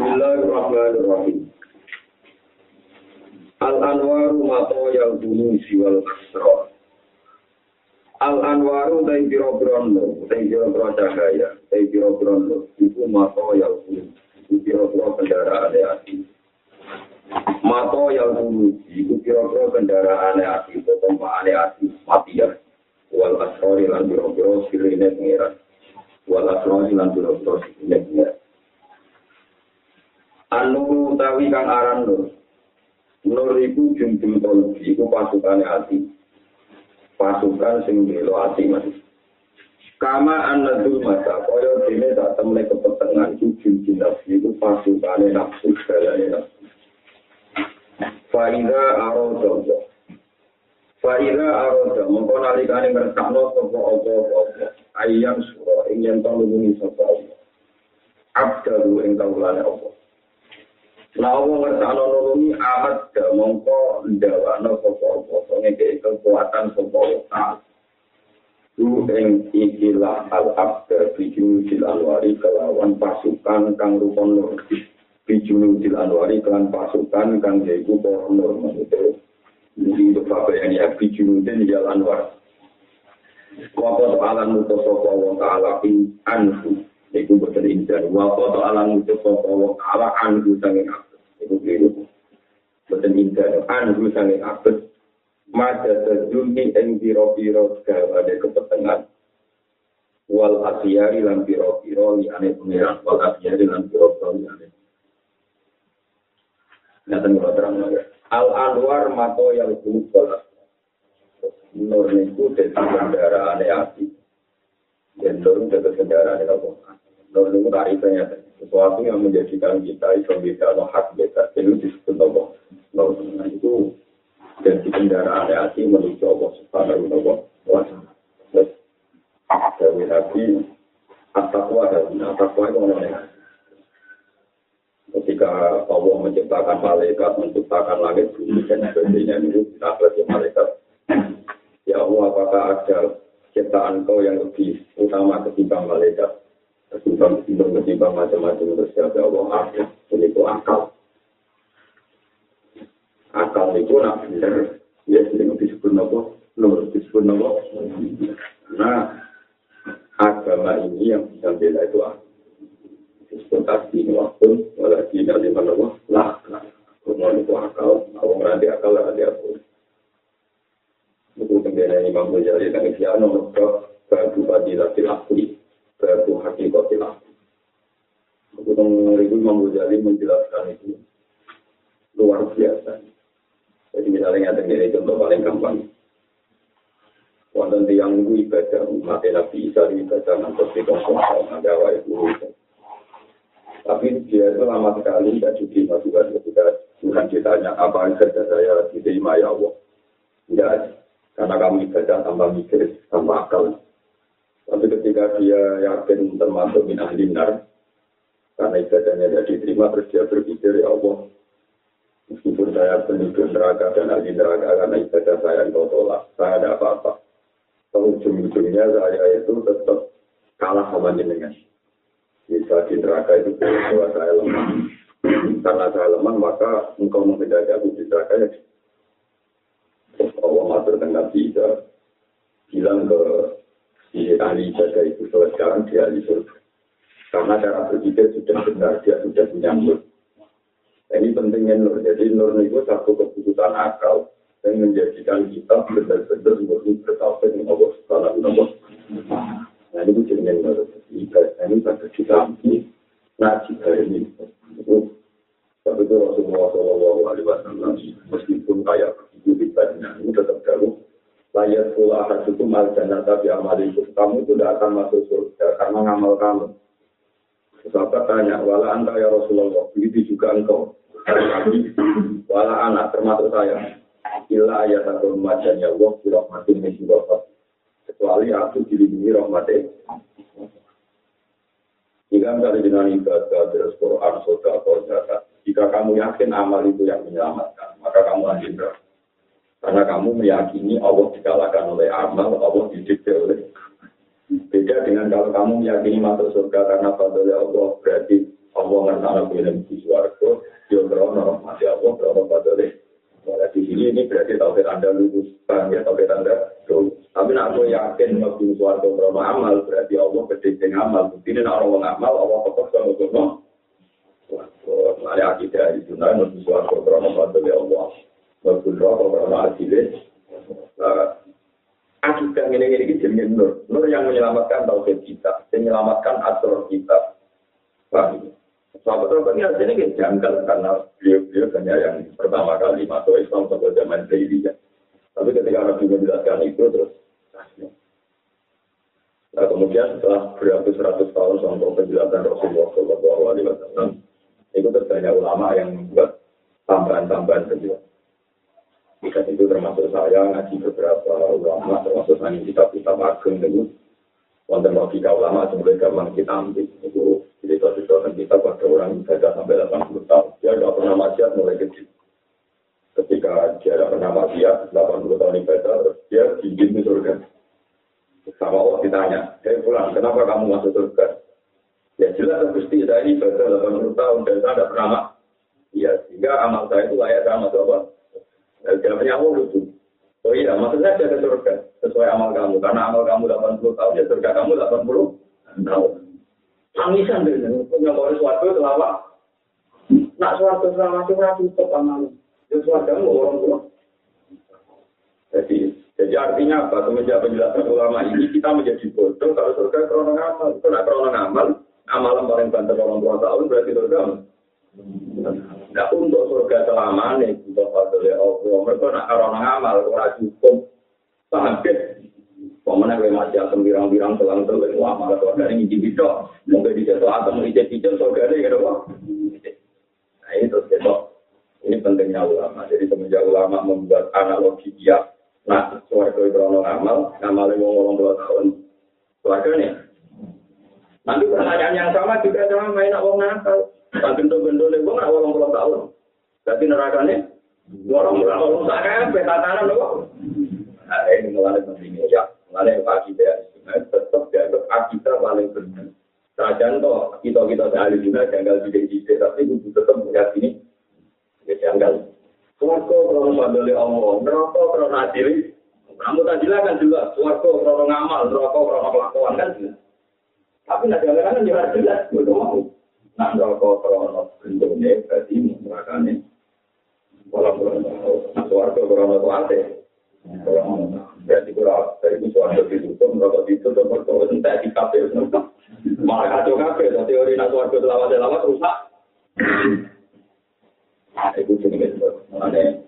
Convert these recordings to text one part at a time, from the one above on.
Bismillahirrahmanirrahim. Al-anwaru mato yang dulu siwal kasro. Al-anwaru dari biro brondo, dari biro bro cahaya, dari biro brondo, itu mato yang dulu, itu biro bro kendaraan ya. Mato yang dulu, itu biro bro kendaraan ya, itu hati, mati ya. Wal kasro di lantai biro sirine pengiran. Wal kasro di lantai biro bro, sirine pengiran. Anu tawi kang aran nur. Nur iku jumbul tol, iku pasukane ati. Pasukan sing belo ati mas. Kama anadul mata, kaya dene tak temne kepetengan iku jumbul nafsi, iku pasukane nafsu segalane nafsu. Faida arodo. Faida arodo, mongko nalikane ngertakno sapa apa-apa. Ayam sura ing yen tau lungi sapa Allah. Abdalu ing kaulane Allah. Allah ngertano nulungi amat gak mongko ndawano sopo-sopo ngeke kekuatan sopo. Lu ing ikilah al-abda bijunudil anwari kelawan pasukan kang rupon nur. Bijunudil anwari kelan pasukan kang jaiku pohon nur. Ini untuk bapak yang ya bijunudil jal anwar. Wapa ta'ala mutu sopo wa ta'ala in anhu. iku boten indah wa foto alam itu sapa wa ala an gusane abet iku kliru boten indah an gusane abet mata terjunni ing biro biro segala ada kepentingan wal asyari lan biro biro li ane pengiran. Wal asyari lan biro biro li ane nyatanya terang lagi al anwar mato yang kumpul nur niku tetap bandara ane Dan nur dari kendaraan apa? Nur niku tarifnya sesuatu yang menjadikan kita itu bisa atau hak kita. Itu disebut? Nur nah, itu dari kendaraan hati menuju Allah Subhanahu wa taala. Dari hati at-taqwa dan at-taqwa itu namanya ketika Allah menciptakan malaikat, menciptakan langit bumi dan sebagainya itu kita belajar malaikat. Ya Allah, apakah ada ciptaan kau yang lebih utama ketimbang malaikat? Ketimbang ketimbang ketimbang macam-macam terus ya Allah ada. Ini itu akal. Akal itu nak benar. Ya, ini disebut nopo, nur disebut nopo. Nah, agama ini yang bisa bela itu akal disebut tasbih waktu walaki dari mana wah lah kumon itu akal aku ngerti akal lah dia aku buku kemudian Imam Ghazali dan Isyano mereka babu fadilah tilakui babu hakikat tilakui buku itu Imam Ghazali menjelaskan itu luar biasa. Jadi misalnya ada ini contoh paling gampang. Wonten tiang ibadah umat Nabi Isa ibadah nanti di kongkong ada awal itu. Tapi dia itu lama sekali tidak diterima Tuhan ketika Tuhan ditanya apa saja saya diterima ya Allah. Tidak, karena kamu ibadah tanpa mikir, tanpa akal. Tapi ketika dia yakin termasuk min ahlinar, karena ibadahnya tidak diterima, terus dia berpikir, ya Allah, meskipun saya penduduk neraka dan ahli neraka, karena ibadah saya engkau tolak, saya ada apa-apa. Ujung-ujungnya saya itu tetap kalah sama jenengan bisa di neraka itu bahwa saya lemah. Karena saya lemah, maka engkau menghindari aku di neraka ya. Allah matur dengan bisa bilang ke si ahli ibadah itu bahwa sekarang dia ahli surga. Karena cara berpikir sudah benar, dia sudah punya nur. Ini pentingnya nur. Jadi nur itu satu keputusan akal yang menjadikan kita benar-benar murni bertauhid dengan Allah Subhanahu wa. Nah ini jenengan ibadah ini pada ditampi ngaji ini. Itu tapi itu Rasulullah Shallallahu Alaihi Wasallam meskipun kayak itu ibadahnya ini tetap jauh. Layar pula akan mal jannah tapi amal itu kamu itu tidak akan masuk surga karena ngamal kamu. Sahabat tanya, wala anta ya Rasulullah, begitu juga engkau. Wala anak termasuk saya. Ila ayat atau majan ya Allah, birahmatin min kecuali aku dilindungi rahmatnya. Jika misalnya dengan ibadah, terus Quran, soda, atau zakat, jika kamu yakin amal itu yang menyelamatkan, maka kamu lanjut Karena kamu meyakini Allah dikalahkan oleh amal, Allah didikte oleh Beda dengan kalau kamu meyakini masuk surga karena fadlnya Allah, berarti Allah ngertana kuwi di swarga, yo krono mati Allah krono padane. Malah di sini ini berarti tauhid Anda lulus, bang ya tauhid Anda lulus. Tapi nak aku yakin waktu suarga krono amal, berarti Allah gede amal. Bukti ini nak orang amal, Allah krono. Mari akidah itu, nah, mesti suarga krono padane Allah. Waktu rokok krono adilin. Akidah ini ini jadi nur. Nur yang menyelamatkan tauhid kita, menyelamatkan asal kita. Paham? Sahabat Rasul ini hasilnya janggal karena beliau-beliau hanya yang pertama kali masuk Islam sampai zaman Jahiliyah. Tapi ketika Nabi menjelaskan itu terus Nah kemudian setelah beratus-ratus tahun sampai penjelasan Rasulullah Shallallahu Alaihi Wasallam, itu terbanyak ulama yang membuat tambahan-tambahan penjelasan. Jika itu termasuk saya ngaji beberapa ulama, termasuk saya kitab-kitab agung itu. Wonten logika ulama sebenarnya gampang kita ambil. Itu cerita-cerita tentang kita pada orang ibadah sampai 80 tahun. Dia tidak pernah maksiat mulai kecil. Ketika dia tidak pernah maksiat 80 tahun ibadah terus dia ingin di surga. Sama Allah ditanya saya pulang kenapa kamu masuk surga ya jelas Gusti saya ini ibadah 80 tahun dan saya tidak pernah ya sehingga amal saya itu layak sama apa dan jawabannya Allah lucu Oh iya, maksudnya saya ke surga sesuai amal kamu. Karena amal kamu 80 tahun, ya surga kamu 80 tahun. Tangisan deh, punya baru suatu selama. Nak suatu selama itu rapi cukup amal. Ya suatu kamu orang tua. Jadi, jadi artinya apa? Semenjak penjelasan ulama ini kita menjadi bodoh kalau surga krono ngamal. Itu nak krono ngamal, amalan paling banter orang tua tahun berarti surga. Nah untuk surga selama ini, kita fadli Allah, mereka nak karena ngamal, ora cukup. Kan? Pemenang gue masih asam birang-birang selang selang amal surga ini ngiji bidok. Mungkin di situ atau ngijit-ngijit surga ini gitu. Nah itu gitu. Ini pentingnya ulama. Jadi semenjak ulama membuat analogi dia. Nah, surga itu ngamal, ngamalnya mau ngomong dua tahun. Surga nih. Nanti pertanyaan yang sama juga sama main nak wong nakal. Tak gue nggak wolong puluh tahun. Jadi nerakanya, wolong puluh tahun, tak kayak tatanan loh. Nah, ini mulai pentingnya ya, mulai. Nah, tetap dianggap akidah paling benar. Sajan toh, kita kita sehari juga janggal tidak tapi itu tetap meyakini ya janggal. Suwargo kalau mandali Allah, neraka kalau nadiri. Kamu tadi kan juga, suwargo kalau ngamal, neraka kan jelas. Tapi nak jangan kan jelas jelas, betul mau. Nah, rokok krono bentuknya berarti menggunakannya walau kurang tahu. Nah, suarga krono itu ada. Berarti kurang dari itu suarga ditutup, rokok ditutup, rokok entek di kafe. Malah kacau kafe, teori nak suarga lawat-lawat rusak. Nah, itu jenis Mengenai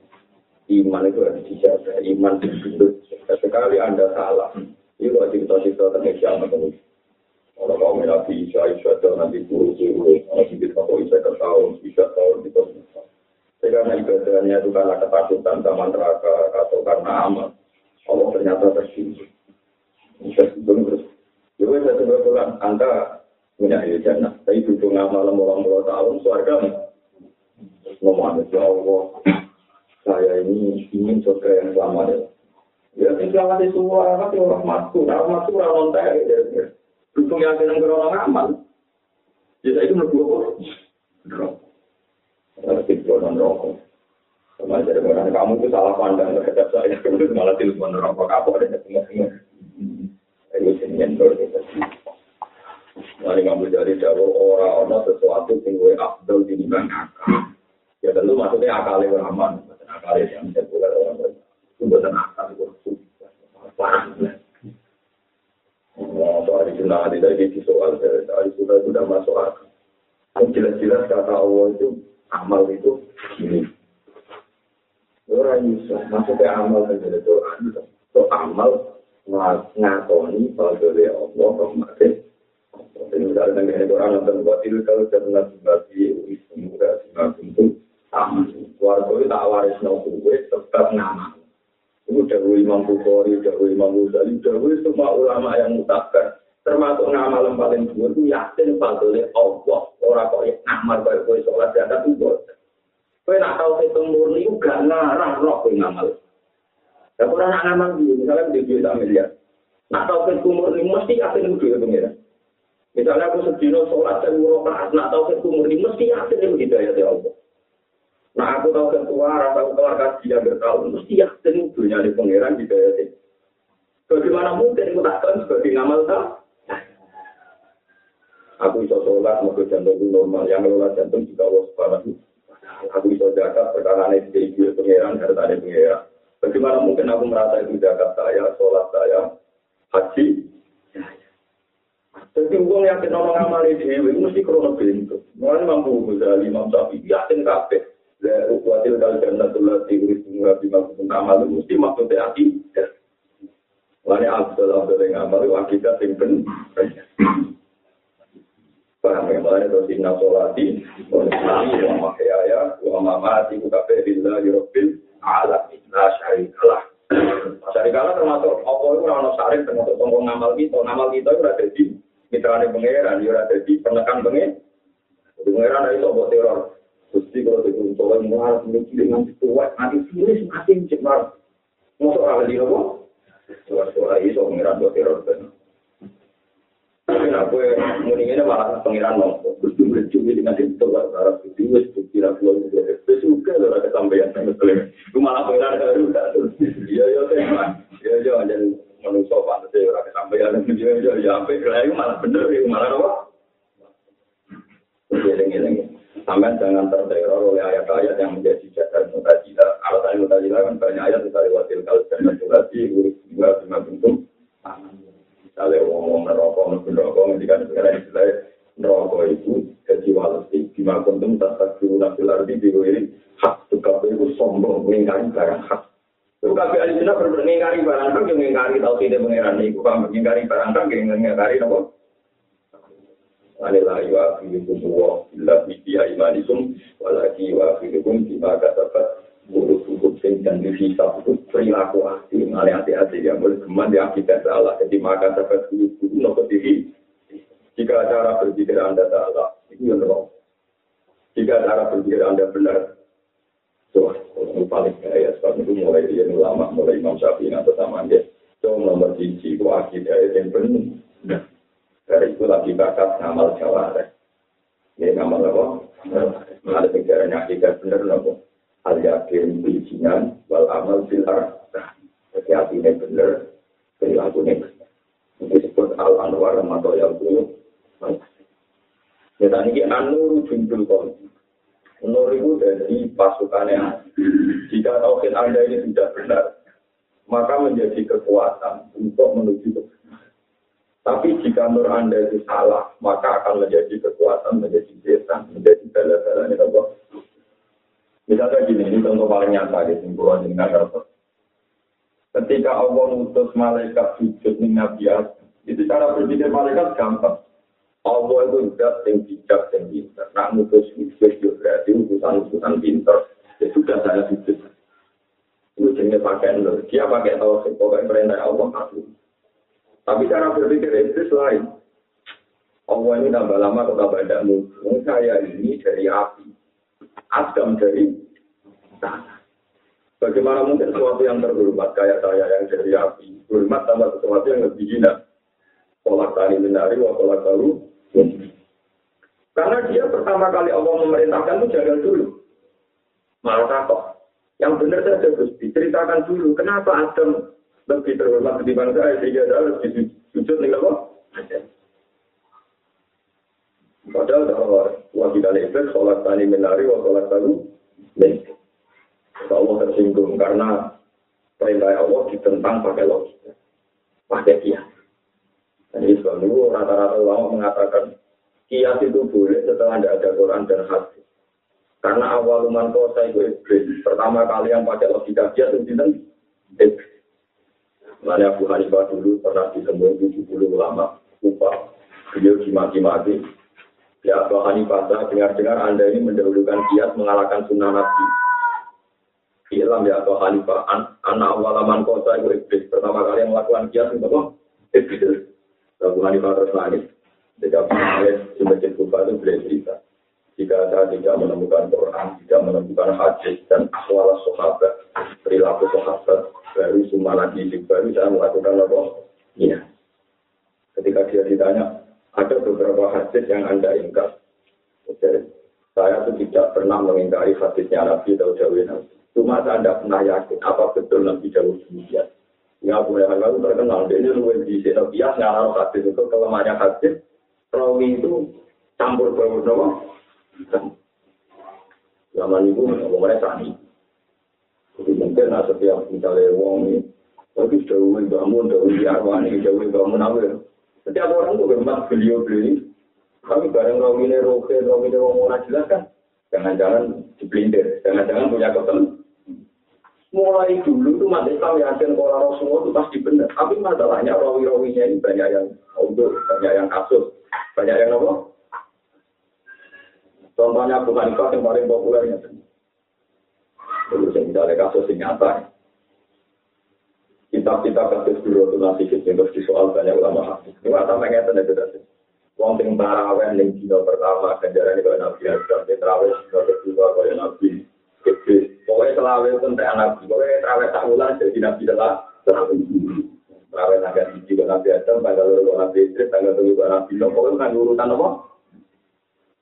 iman itu harus dijaga. Iman itu sekali Anda salah. Itu cerita-cerita tentang kiamat itu. Kalau mau nabi Isa, Isa itu nanti guru-guru, nanti kita Isa ke tahun, Isa tahun, itu semua. Karena ibadahnya itu karena ketakutan sama neraka atau karena amal. Allah ternyata tersinggung. Tersinggung terus. Jadi saya Anda punya jannah, tapi butuh ngamal orang puluh tahun, suarga ngomong, ya Allah, saya ini ingin surga yang selamat ya. Ya, selamat itu orang, orang rahmatku, rahmatku, orang lontai, Dukung yang berolah amal. Jadi itu menurut gue. Tapi non rokok. Sama jadi orang kamu itu salah pandang terhadap saya. Itu malah telepon rokok kapok dan semua-semua. Itu jenis gitu. Mari kamu jadi jauh orang-orang sesuatu yang gue abdul di bidang akal. Ya tentu maksudnya akalnya beraman. Akalnya yang bisa orang lain. Itu bukan akal. Itu parah. Nah, soal itu nanti dari soal dari sudah sudah masuk akal. Jelas-jelas kata Allah itu amal itu ini. Orang bisa masuk ke amal saja itu itu amal ngakoni pada Allah kemarin. Ini misalnya dengan Quran nonton buat itu kalau jangan bagi wisnu dan itu amal. Keluarga itu tak waris nopo tetap nama. Itu dahulu Imam Bukhari, dahulu Imam Ghazali, dahulu semua ulama yang mutakar. Termasuk ngamal yang paling dua itu yakin fadlnya Allah. Orang kok ya ngamal baik kue sholat dan ada tuh Kue nak tahu itu murni juga ngarang roh kue ngamal. Ya kurang nak ngamal dulu, misalnya di duit miliar. Nak tahu itu murni mesti yakin itu duit pengira. Misalnya aku sedino sholat dan murokaat, nak tahu ketua murni, mesti yakin itu hidayah ya Allah. Nah aku tahu ketua, rasa aku kelar kaji yang bertahun, mesti yakin dunia di pangeran hidayah ya. Bagaimana mungkin aku tak tahu sebagai ngamal tak? Aku bisa sholat, mau jantung normal, yang ngelola jantung juga waspada. Aku bisa jaga perkara ini di pangeran, karena tadi pangeran. Bagaimana mungkin aku merasa itu jaga saya, sholat saya, haji, Jadi uang yang kita orang amal ini dewi mesti krono bentuk. Mulai mampu bisa lima sapi yakin kafe. Dari kuatil kali jannah tulah tiuris bunga bima pun amal mesti maksudnya hati. Mulai abdul abdul yang amal itu yang ben. Paham ya? Mulai itu sinna sholati. Mulai wa mahyaya wa mamati ku kafe billah yurabbil alamin. La syarikalah. Syarikalah termasuk apa itu orang syarik termasuk tombol ngamal kita. Ngamal kita itu ada di mitrane pangeran yo ora dadi penekan pengen pangeran ayo sok teror Gusti kalau begitu coba nih mau harus mencuci dengan kuat nanti sulit semakin cemar. Masuk kalau di rumah, suara-suara ini soal pengiran buat teror kan. Tapi aku mau nih ini malah pengiran mau Gusti mencuci dengan itu coba cara Gusti wes bukti aku lagi dia itu suka loh ada sampaian sama kalian. Rumah aku ini ada juga. Iya iya teman, iya iya dan manusia pantas ya ada sampaian dan dia iya iya sampai kelayu malah bener itu malah apa? Jadi ini Sampai jangan terteror oleh ayat-ayat yang menjadi jalan mutajilah. Alasan mutajilah kan banyak ayat misalnya wasil kalau dan majulasi, urus juga bima bentuk. Misalnya ngomong nerokok, nerokok, ketika negara istilah nerokok itu jadi walasi. Bima bentuk tak dulu nabil arti ini hak tukar itu sombong, mengingkari barang hak Itu kabeh ahli sunnah bener ngingkari barang kang yang ngingkari tau tidak pangeran niku paham ngingkari barang kang yang ngingkari napa? Alila yu akhirukum wa illa bi imanikum walaki wa akhirukum bima kasabat buruk buruk sing dan dihisab itu perilaku hati ngale hati-hati keman di akibat salah jadi maka dapat buruk buruk nopo diri jika cara berpikir anda salah itu yang wrong jika cara berpikir anda benar Tuh, ini paling kaya, sebab itu mulai dia ulama, mulai Imam Syafi'i atau sama dia. Itu nomor cici, itu akidah yang penuh. Dari itu lagi bakat ngamal jawara. Ini ngamal apa? Ada pikirannya akidah benar nopo. Al yakin bijinan, wal amal bilar. Jadi hatinya benar, perilakunya benar. Ini disebut al anwar atau yang dulu. Kita ini anu jumlah konti. Nur itu dari pasukannya. Jika tauhid Anda ini sudah benar, maka menjadi kekuatan untuk menuju ke Tapi jika nur Anda itu salah, maka akan menjadi kekuatan, menjadi setan, menjadi bala-bala ini apa? Misalnya gini, ini contoh paling nyata di simpulan dengan. Ketika Allah mengutus malaikat sujud di Nabi itu cara berpikir malaikat gampang. Allah itu zat yang bijak, yang pintar. Nak mutus mutus itu berarti utusan-utusan pintar. Ya sudah saya sujud. Jenis pakai nur. Dia pakai tahu pokoknya perintah Allah aku. Tapi cara berpikir itu lain. Allah ini tambah lama atau tambah tidak mungkin. Saya ini dari api. Adam dari tanah. Bagaimana mungkin sesuatu yang terhormat kayak saya yang dari api. Hormat tambah sesuatu yang lebih hina. Kolak tani menari, wa kolak baru, karena dia pertama kali Allah memerintahkan itu jaga dulu. Malah takut. Yang benar saja terus diceritakan dulu. Kenapa Adam lebih terhormat ketimbang saya sehingga saya lebih sujud nih apa? Padahal kalau wajiban itu sholat tani menari, wa sholat baru Allah tersinggung karena perintah Allah ditentang pakai logika, pakai kias. Dan itu rata-rata ulama mengatakan kias itu boleh setelah tidak ada Quran dan hadis. Karena awal uman kosa itu iblis. Pertama kali yang pakai logika kias itu iblis. Makanya Abu Hanifah dulu pernah ditemui 70 ulama upah. Beliau dimaki-maki. Ya Abu Hanifah, dengar-dengar Anda ini mendahulukan kias mengalahkan sunnah Nabi. Ilam ya Abu Hanifah, an anak awal aman kota itu iblis. Pertama kali yang melakukan kias itu apa? Iblis. Abu Hanifah terus nangis. Jika Abu semakin lupa itu boleh cerita. Jika saya tidak menemukan Quran, tidak menemukan hadis dan akwal sahabat, perilaku sahabat, baru semua lagi baru saya melakukan apa? Iya. Ketika dia ditanya, Ada beberapa hadis yang anda ingkar. Jadi, saya tuh tidak pernah mengingkari hadisnya Nabi atau Jawa Nabi. Cuma saya tidak pernah yakin apa betul Nabi Jawa demikian. Ya boleh hal terkenal. Dia ini luwes di sini. Bias ngarang hadis itu kelemahannya hadis. Rawi itu campur bau nama. Zaman itu ngomongnya sani. Jadi mungkin nah, setiap misalnya wong ini, tapi jauh bangun, jauh di arwani, jauh bangun awal. Setiap orang tuh bermak beliau beli. Kami bareng ini, roke, rawi ini wong mau jelas kan. Jangan-jangan dipelintir, jangan-jangan punya ketemu. mulai dulu itu umat Islam yakin kalau Rasulullah itu pasti benar. Tapi masalahnya rawi-rawinya ini banyak yang untuk, banyak yang kasus, banyak yang apa? Contohnya Abu Hanifah yang paling populernya. Misalnya kasus yang nyata. Kitab-kitab kasus dulu itu nanti kita terus disoal banyak ulama hadis. Ini mata mengerti itu tadi. Wong sing taraweh ning dina pertama ganjaran itu Nabi Adam, taraweh dina kedua kaya Nabi Idris. Pokoknya selawe pun tak Nabi. Pokoknya taraweh tak ulang jadi Nabi telah taraweh tanggal hiji ke Nabi Adam, tanggal loro Nabi Idris, tanggal tujuh Nabi. Pokoknya kan urutan apa?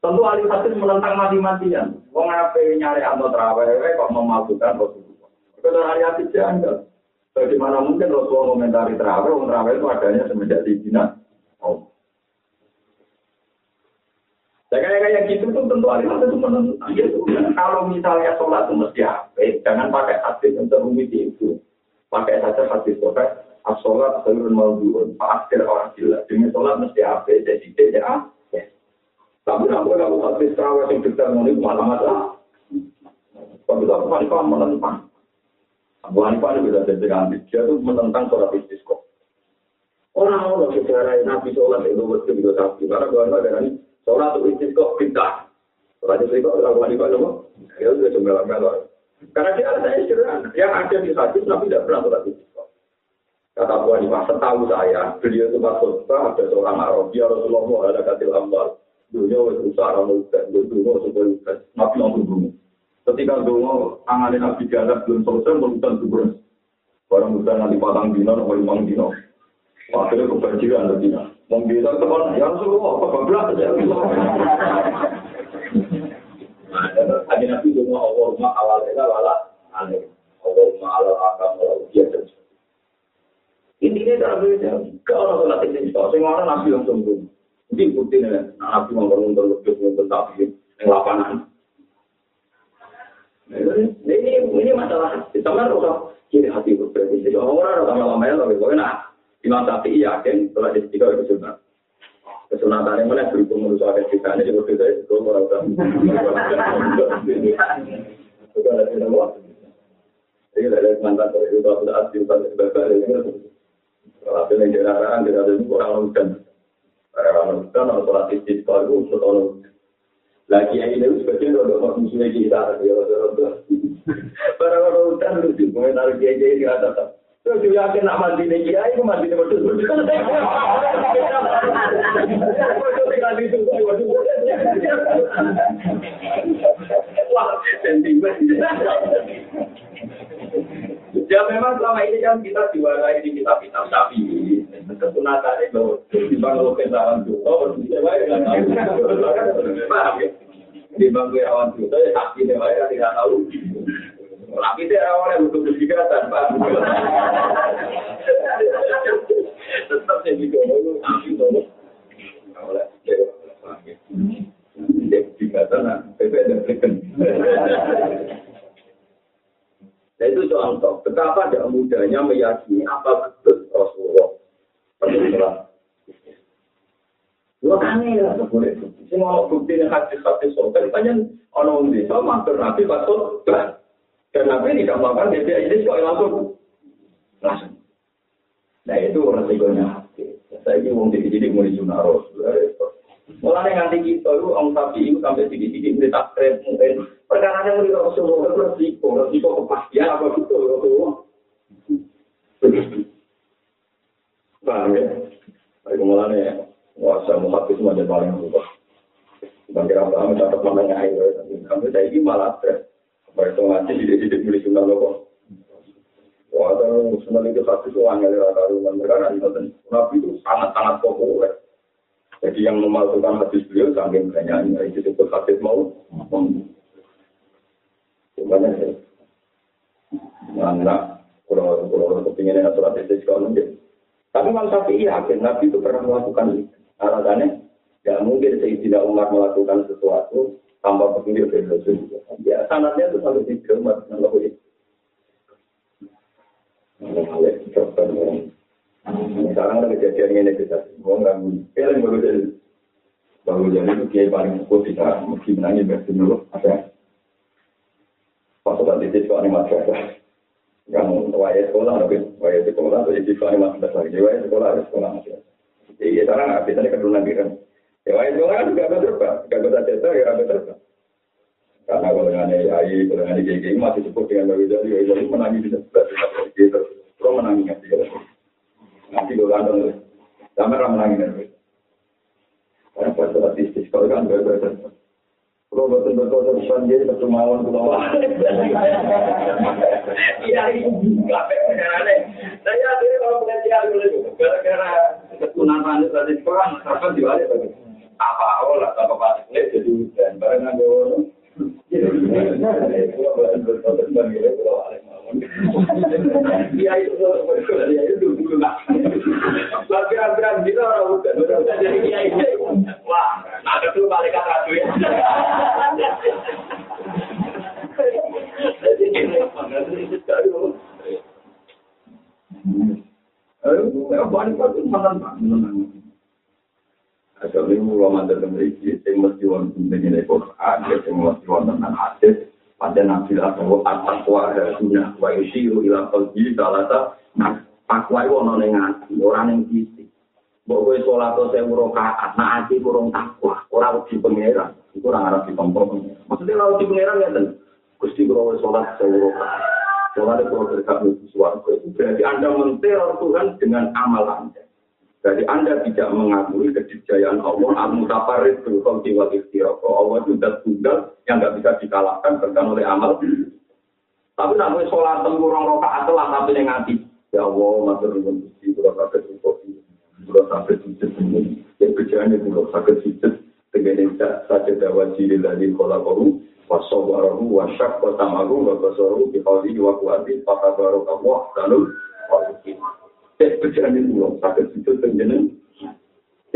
Tentu ahli hadis menentang mati-matian. Wong apa nyari atau terawih kok memalsukan Rasulullah. Kalau ahli hadis janggal. Bagaimana mungkin Rasulullah komentari terawih, wong terawih itu adanya semenjak di Cina. Oh. Ya kayak kayak gitu tuh tentu ahli hadis menentang. Ya, kalau misalnya sholat itu mesti apa? Jangan pakai hadis yang terumit itu. Pakai saja hadis pakai as-sholat seluruh maudhu'un. Pak orang jelas. Dengan sholat mesti apa? Jadi tidak ya. Tapi namun kalau hadis terawih yang detail ini malah masalah. Tapi Abu Hanifah menentang. Abu Hanifah ini bisa jadi Dia itu menentang sholat istisqo. Orang-orang sejarah Nabi sholat itu betul juga sapi. Karena Abu Hanifah dari sholat itu istisqo pintar. Sholat istisqo Abu Hanifah itu ya sudah cuma melor. Karena dia ada istirahat. Yang ada di hadis Nabi tidak pernah sholat istisqo. Kata Abu setahu saya, beliau itu maksud ada seorang Arab, Rasulullah ada katil hambal. dunia wis rusak ora mungkin dunia dunia sudah rusak tapi langsung dulu ketika dunia tangan nabi jalan belum selesai melakukan subur barang udah nanti patang dino nomor lima dino akhirnya kebanjiran ada dino membina teman ya suruh apa kebelak aja bisa ada nabi dunia awal mak awal lela lala aneh awal mak awal akan melalui dia terus intinya cara berbeda kalau nanti jadi orang nabi langsung dulu Ini bukti nih, nabi ngomong untuk lebih untuk tapi yang lapangan. Ini ini masalah. Kita kan harus kiri hati berbeda. Jadi orang orang lama ya tapi pokoknya nah Imam Syafi'i yakin setelah di tiga itu sunat. Kesunatan yang mana berhubung menurut ada kita ini juga beda itu orang orang. Bukan ada nama. Jadi dari mantan itu sudah asli pada sebagai ini. Kalau ada yang jarang, tidak ada orang hujan. Para manusia, kalau sholat istiqo itu setono. Lagi yang ini musuhnya kita, ya Para kiai kiai di atas. Terus juga yakin nak mandi nih mandi nih. Ya memang selama ini kan kita diwarai di kitab-kitab sapi. Kesunatan itu di bangku kendaraan juta, berbeda baik nggak tahu. Di bangku awan juta ya deh baik tidak tahu. Tapi dia awalnya butuh kesigatan, Pak. Tetap saya juga mau sapi dong. Awalnya, PPN Nah itu contoh betapa tidak mudahnya meyakini apa betul Rasulullah Rasulullah. Dua kali ya boleh. Semua bukti yang hadis soal banyak orang di sama bernabi batul dan nabi tidak melakukan dia ini kok langsung langsung. Nah itu resikonya. Saya ini mau mulai sunnah Rasul. Mulai nganti kita itu orang sapi itu sampai sedikit-sedikit mulai takrib mungkin perkara yang mulai resiko, resiko kepastian apa gitu Rasulullah. Paham ya? Baik mulai wasa muhafis mana paling lupa. Bagi orang paham tetap namanya air. Kami saya ini malah stres. Apa itu ngaji sedikit-sedikit mulai sunnah loh. Wah, sunnah itu satu itu dari karuan. Mereka nanti nabi itu sangat-sangat populer. Jadi yang memalsukan hadis beliau saking banyaknya itu disebut hadis mau. Sebenarnya saya Nah, kalau kalau kepingin ada surat itu juga mungkin. Tapi Imam Syafi'i yakin Nabi itu pernah melakukan itu. Alasannya, ya mungkin Sayyidina Umar melakukan sesuatu tanpa petunjuk dari Rasul. Ya, sanatnya itu tiga umat yang lebih. Sekarang ada kejadian ini kita, mau nggak film baru jadi baru jadi itu kiai paling kuat kita mesti menangin berarti dulu ada pas saat itu soal masyarakat yang wajah sekolah tapi wajah sekolah jadi soal masyarakat lagi wajah sekolah harus sekolah masyarakat jadi sekarang nggak bisa keturunan diri ya wajah sekolah kan juga betul gak bisa cerita ya betul karena kalau dengan AI kalau dengan GG masih cukup dengan baru jadi jadi menangis di sebelah sebelah gitu kalau menangis nggak sih nanti gue kandung sampai menangis karena pas statistik kalau kan gue kalau betul betul terus dia satu mawon pulau iya itu nggak pengen saya akhirnya kalau pengajian dulu gara-gara ketunan tadi sekolah masyarakat diwali apa awal lah apa pas jadi hujan bareng ada Iya itu ya itu dulu lah. Tapi hampir kita orang udah udah jadi kiai. Wah, ada tuh balik ke ratu ya. Ayo, balik ke mana mana. Ada lima ulama dalam memiliki yang mesti wonten dengan Quran, yang mesti wonten dengan hadis. Pada nabi atau atas wahasunya wa yusiru ila qalbi salata nah takwa itu ono ning ati ora ning fisik mbok kowe salat sewu rakaat nah ati kurang takwa ora wedi pangeran. Iku ora arep ditompo maksudnya ora wedi pangeran ngeten. Gusti kula salat sewu rakaat. Salat itu berkat sesuatu itu berarti Anda menteror Tuhan dengan amal Anda. Jadi Anda tidak mengakui kejayaan Allah, al-mutafarid berhukum jiwa istiroko. Allah itu sudah tunggal yang nggak bisa dikalahkan bahkan oleh amal. Tapi nanti salat tengkurang roka atel lah tapi ning ati. Ya Allah, matur nuwun isi, kurang sakit sipot ini. Kurang sakit sipot ini. Ya kejahannya kurang sakit sipot. Tengah saja dawa jiri lagi kolak baru. Pasal baru, wasyak, pasal baru, wasyak, pasal baru, dikali, waku hati, pasal baru, kamu, salun, Ya kejahannya kurang sakit sipot, tengah ini.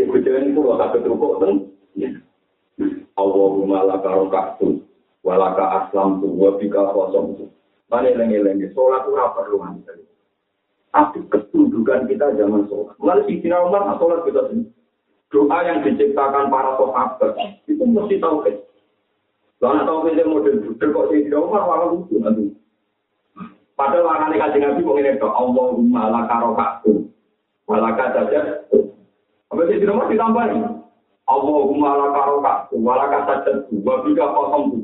Ya kejahannya kurang sakit rukuk, tengah. Allahumma laka rokaktu, walaka aslamtu, wabika kosongtu. Mana lengi-lengi, sholat itu apa perlu Tapi ketundukan kita zaman sholat. Mulai si Sina Umar, sholat kita sini. Doa yang diciptakan para sahabat, itu mesti kan. Karena kan model budel kok si Sina Umar, malah lucu nanti. Padahal warnanya kaji nabi ini ke Allahumma laka rokaku. Walaka saja. Apa sih di rumah ditambahin? Allahumma laka rokaku. Walaka saja. Wabika kosong.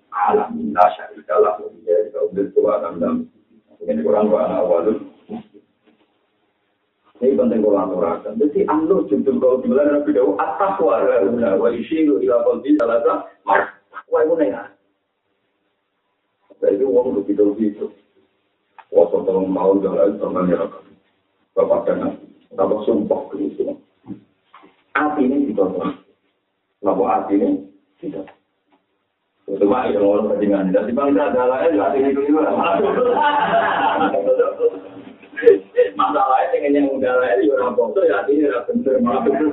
alamin, la syarika lahu, ya, kaubil tua, dan Ini kurang wa anak walud. Ini penting kalau aturakan. Jadi anu judul kalau dibilang Nabi Dawu, at-taqwa, wa isyiru ila qalbi salasa, mar, wa ibu nengar. Jadi uang begitu-begitu. Waktu tolong tahun jalan sama nyerah. Bapak dan Bapak sumpah ke itu. Hati ini ditolong. Kenapa hati ini tidak? Itu mah yang orang ketinggalan. Dan di bangsa adalah ya hati ini juga. Masalahnya dengan yang udah lain ya orang foto ya ini tidak benar. Malah benar.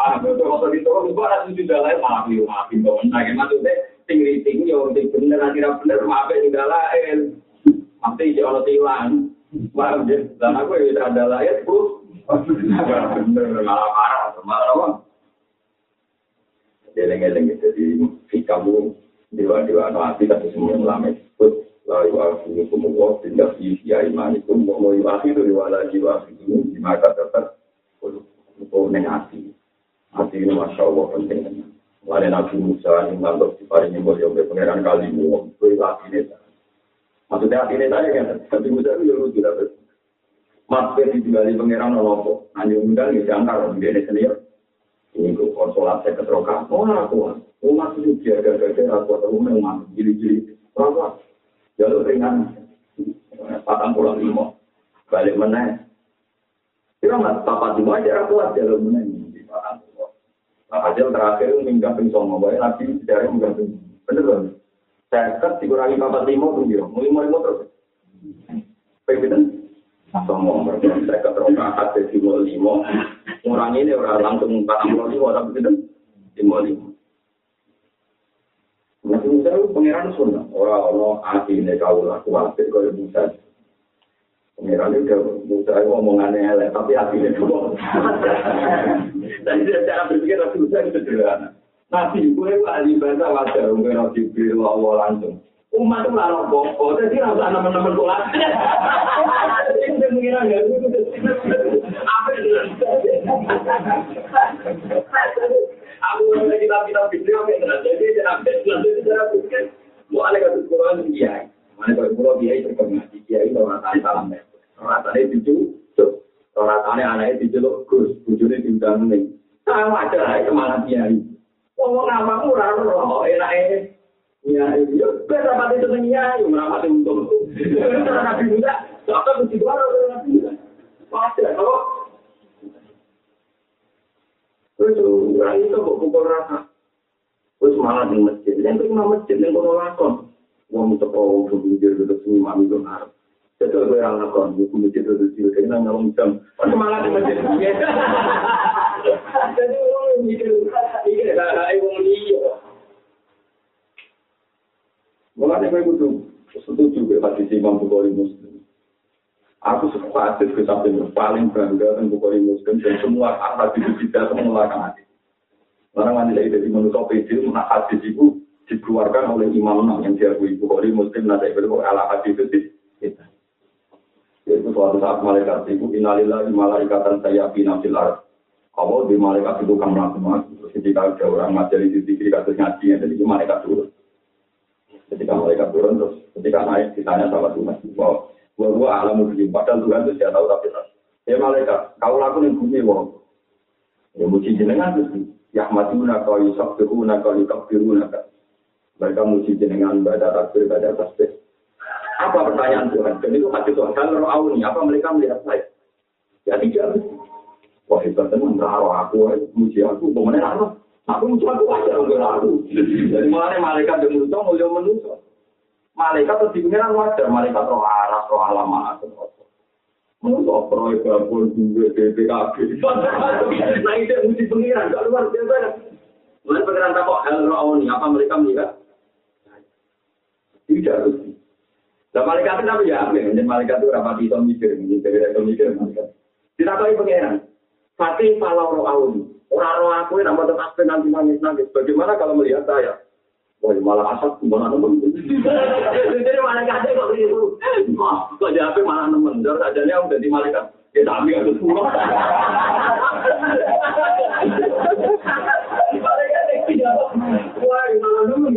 Ah, betul waktu ditolong itu ada sudah lain malah biu maafin dong. Nah, maksudnya tinggi tinggi ya orang benar tidak benar maafin tidak lain. Nanti orang hilang. Ya? Dan aku ya ada layar, bro. Bener, malah parah. Malah apa? Jeleng-jeleng jadi fikamu dewa-dewa no hati tapi semua ulama disebut lalu aku kumullah tidak ya iman itu mau itu diwala jiwa itu di mata tetap untuk neng hati hati ini masya Allah penting Mulai Nabi Musa yang ngantuk di paling mulia oleh pangeran kali mu, itu hati ini. Maksudnya hati ini saya kan, Nabi Musa itu yang lucu dapat. Mas di tinggali pangeran nolopo, hanya undang ya jangkar di ini sendiri. Konsolat saya keterokan, oh aku, oh masih juga gara-gara aku atau memang jili-jili, berapa? Jalur ringan, patang pulang lima, balik meneng. Kira mas, papat lima aja aku jalur meneng, di patang Nah, hasil terakhir minggat ping songo, bae nabi sejarah minggat ping. Bener kan? Kan dikurangi papat lima tuh dia, lima lima terus. Pengen songo, berarti saya keteroka hati lima lima. Orang ini orang langsung empat puluh lima, tapi itu lima lima. Nabi Musa itu pangeran sunnah, orang-orang hati ini kau laku khawatir kau Musa. Pengiran itu udah itu omongannya elek, tapi hatinya cuma. Dan cara berpikir Nabi Musa itu sederhana. Nabi gue ahli bahasa wajar, gue Nabi Jibril Allah langsung. Umat itu larang pokok, jadi rasa teman-teman kelas. Ini udah mengira nggak? Apa itu? Aku mau kita kita video ke jadi jangan bisnis jadi jangan bukan. Mau ada kasus kurang dia, mana kalau kurang dia itu kena dia itu orang tanya salam ya. Orang tanya itu tuh, orang tanya anak itu jelo kurus, bujurnya tinggal nih. Tahu aja lah kemana dia ini. Ngomong nama kurang loh, enak ini. Ya, itu kita dapat itu dunia, yang merapat itu untuk. Kita dapat juga, dokter mesti dua orang dapat juga. Pasti, kalau Terus orang itu kok pukul rata. Terus malah di masjid. Yang terima masjid, yang kono lakon. Wong itu kok berpikir, terus ini mami itu harap. Jadi gue yang ngakon, gue punya cerita di sini, kayaknya ngomong jam. Pas semangat di masjid. Jadi gue mikir, mikir, lah, ibu dia. Mulanya gue butuh setuju gue hadis Imam Bukhari Muslim. Aku suka hadis ke samping paling bangga dengan Bukhari Muslim dan semua hadis itu tidak mengeluarkan hadis. Orang mandi lagi dari manusia PD, mana hadis itu dikeluarkan oleh Imam Nam yang diakui Bukhari Muslim, nanti itu ala hadis itu kita. Yaitu suatu saat malaikat itu inalillahi malaikatan saya binafsil arz. Kalau di malaikat itu kan melakukan ketika ada orang ngajari di kiri kasus ngaji, jadi itu malaikat turun. Ketika malaikat turun, terus ketika naik ditanya sama Tuhan, bahwa gua gua alam bumi, padahal Tuhan itu tidak tahu tapi Ya malaikat, kau lakukan bumi, wong. Ya muji jenengan terus. Ya matuna kau yusuf tuhuna kau yukab biruna Mereka muji jenengan baca takbir, baca tasbih. Apa pertanyaan Tuhan? Dan itu hati Tuhan. Kalau awuni, apa mereka melihat saya? Ya tidak. Wah hebat teman, taruh aku, muji aku, bagaimana taruh? Aku muji aku wajar, enggak aku. Jadi mulanya malaikat dan manusia, mulia manusia. Malaikat itu dipengiran wajar, malaikat roh aras, roh alamat. Manusia proyek gabung, duwe, BPKB. Nah itu muji pengiran, gak luar biasa. Mulai pengiran takut, hal roh awuni, apa mereka melihat? Tidak, Nah, malaikat itu apa ya? Dan malaikat itu rapat itu mikir, mikir, itu mikir, malaikat. Tidak tahu pengenan. Fatih falau roh awun. Orang roh aku yang nama tetap nanti nangis nangis. Bagaimana kalau melihat saya? Wah, malah asap mana nemen. Jadi malaikat itu kok begitu. Kok jadi malah nemen. Sajanya udah di malaikat. Ya tapi harus pulang. Wah, malah nemen.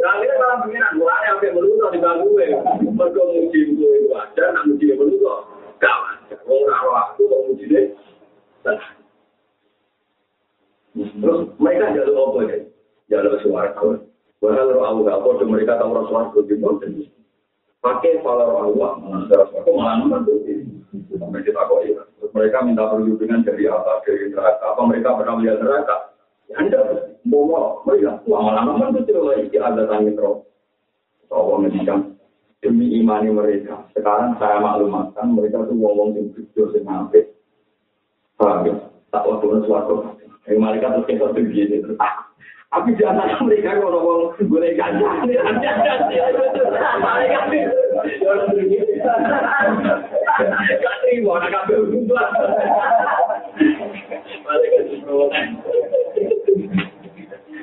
Akhirnya malah pengiran, mulanya sampai meluto di bangku gue. Mereka muji gue itu ada, nak muji gue meluto. Gak wajar. Mau ngaruh aku, muji deh. Terus mereka jalur apa ya? Jalur suara. Bahkan roh Allah, apa mereka tahu roh suara itu Pakai pala roh Allah, malah suara malah nomor. Sampai kita kok ya. Terus mereka minta perlindungan dari apa? Dari neraka. Apa mereka pernah melihat neraka? Ya enggak. Mau melihat lama-lama itu tidak lagi ada tanggung roh. Allah ngedikan demi imani mereka. Sekarang saya maklumatkan mereka tuh ngomong yang jujur sing ngampik. Paham ya? Tak waktu suatu. Yang mereka tuh kita tuh gini. Tapi jangan mereka boleh ganja. Mereka Gak terima,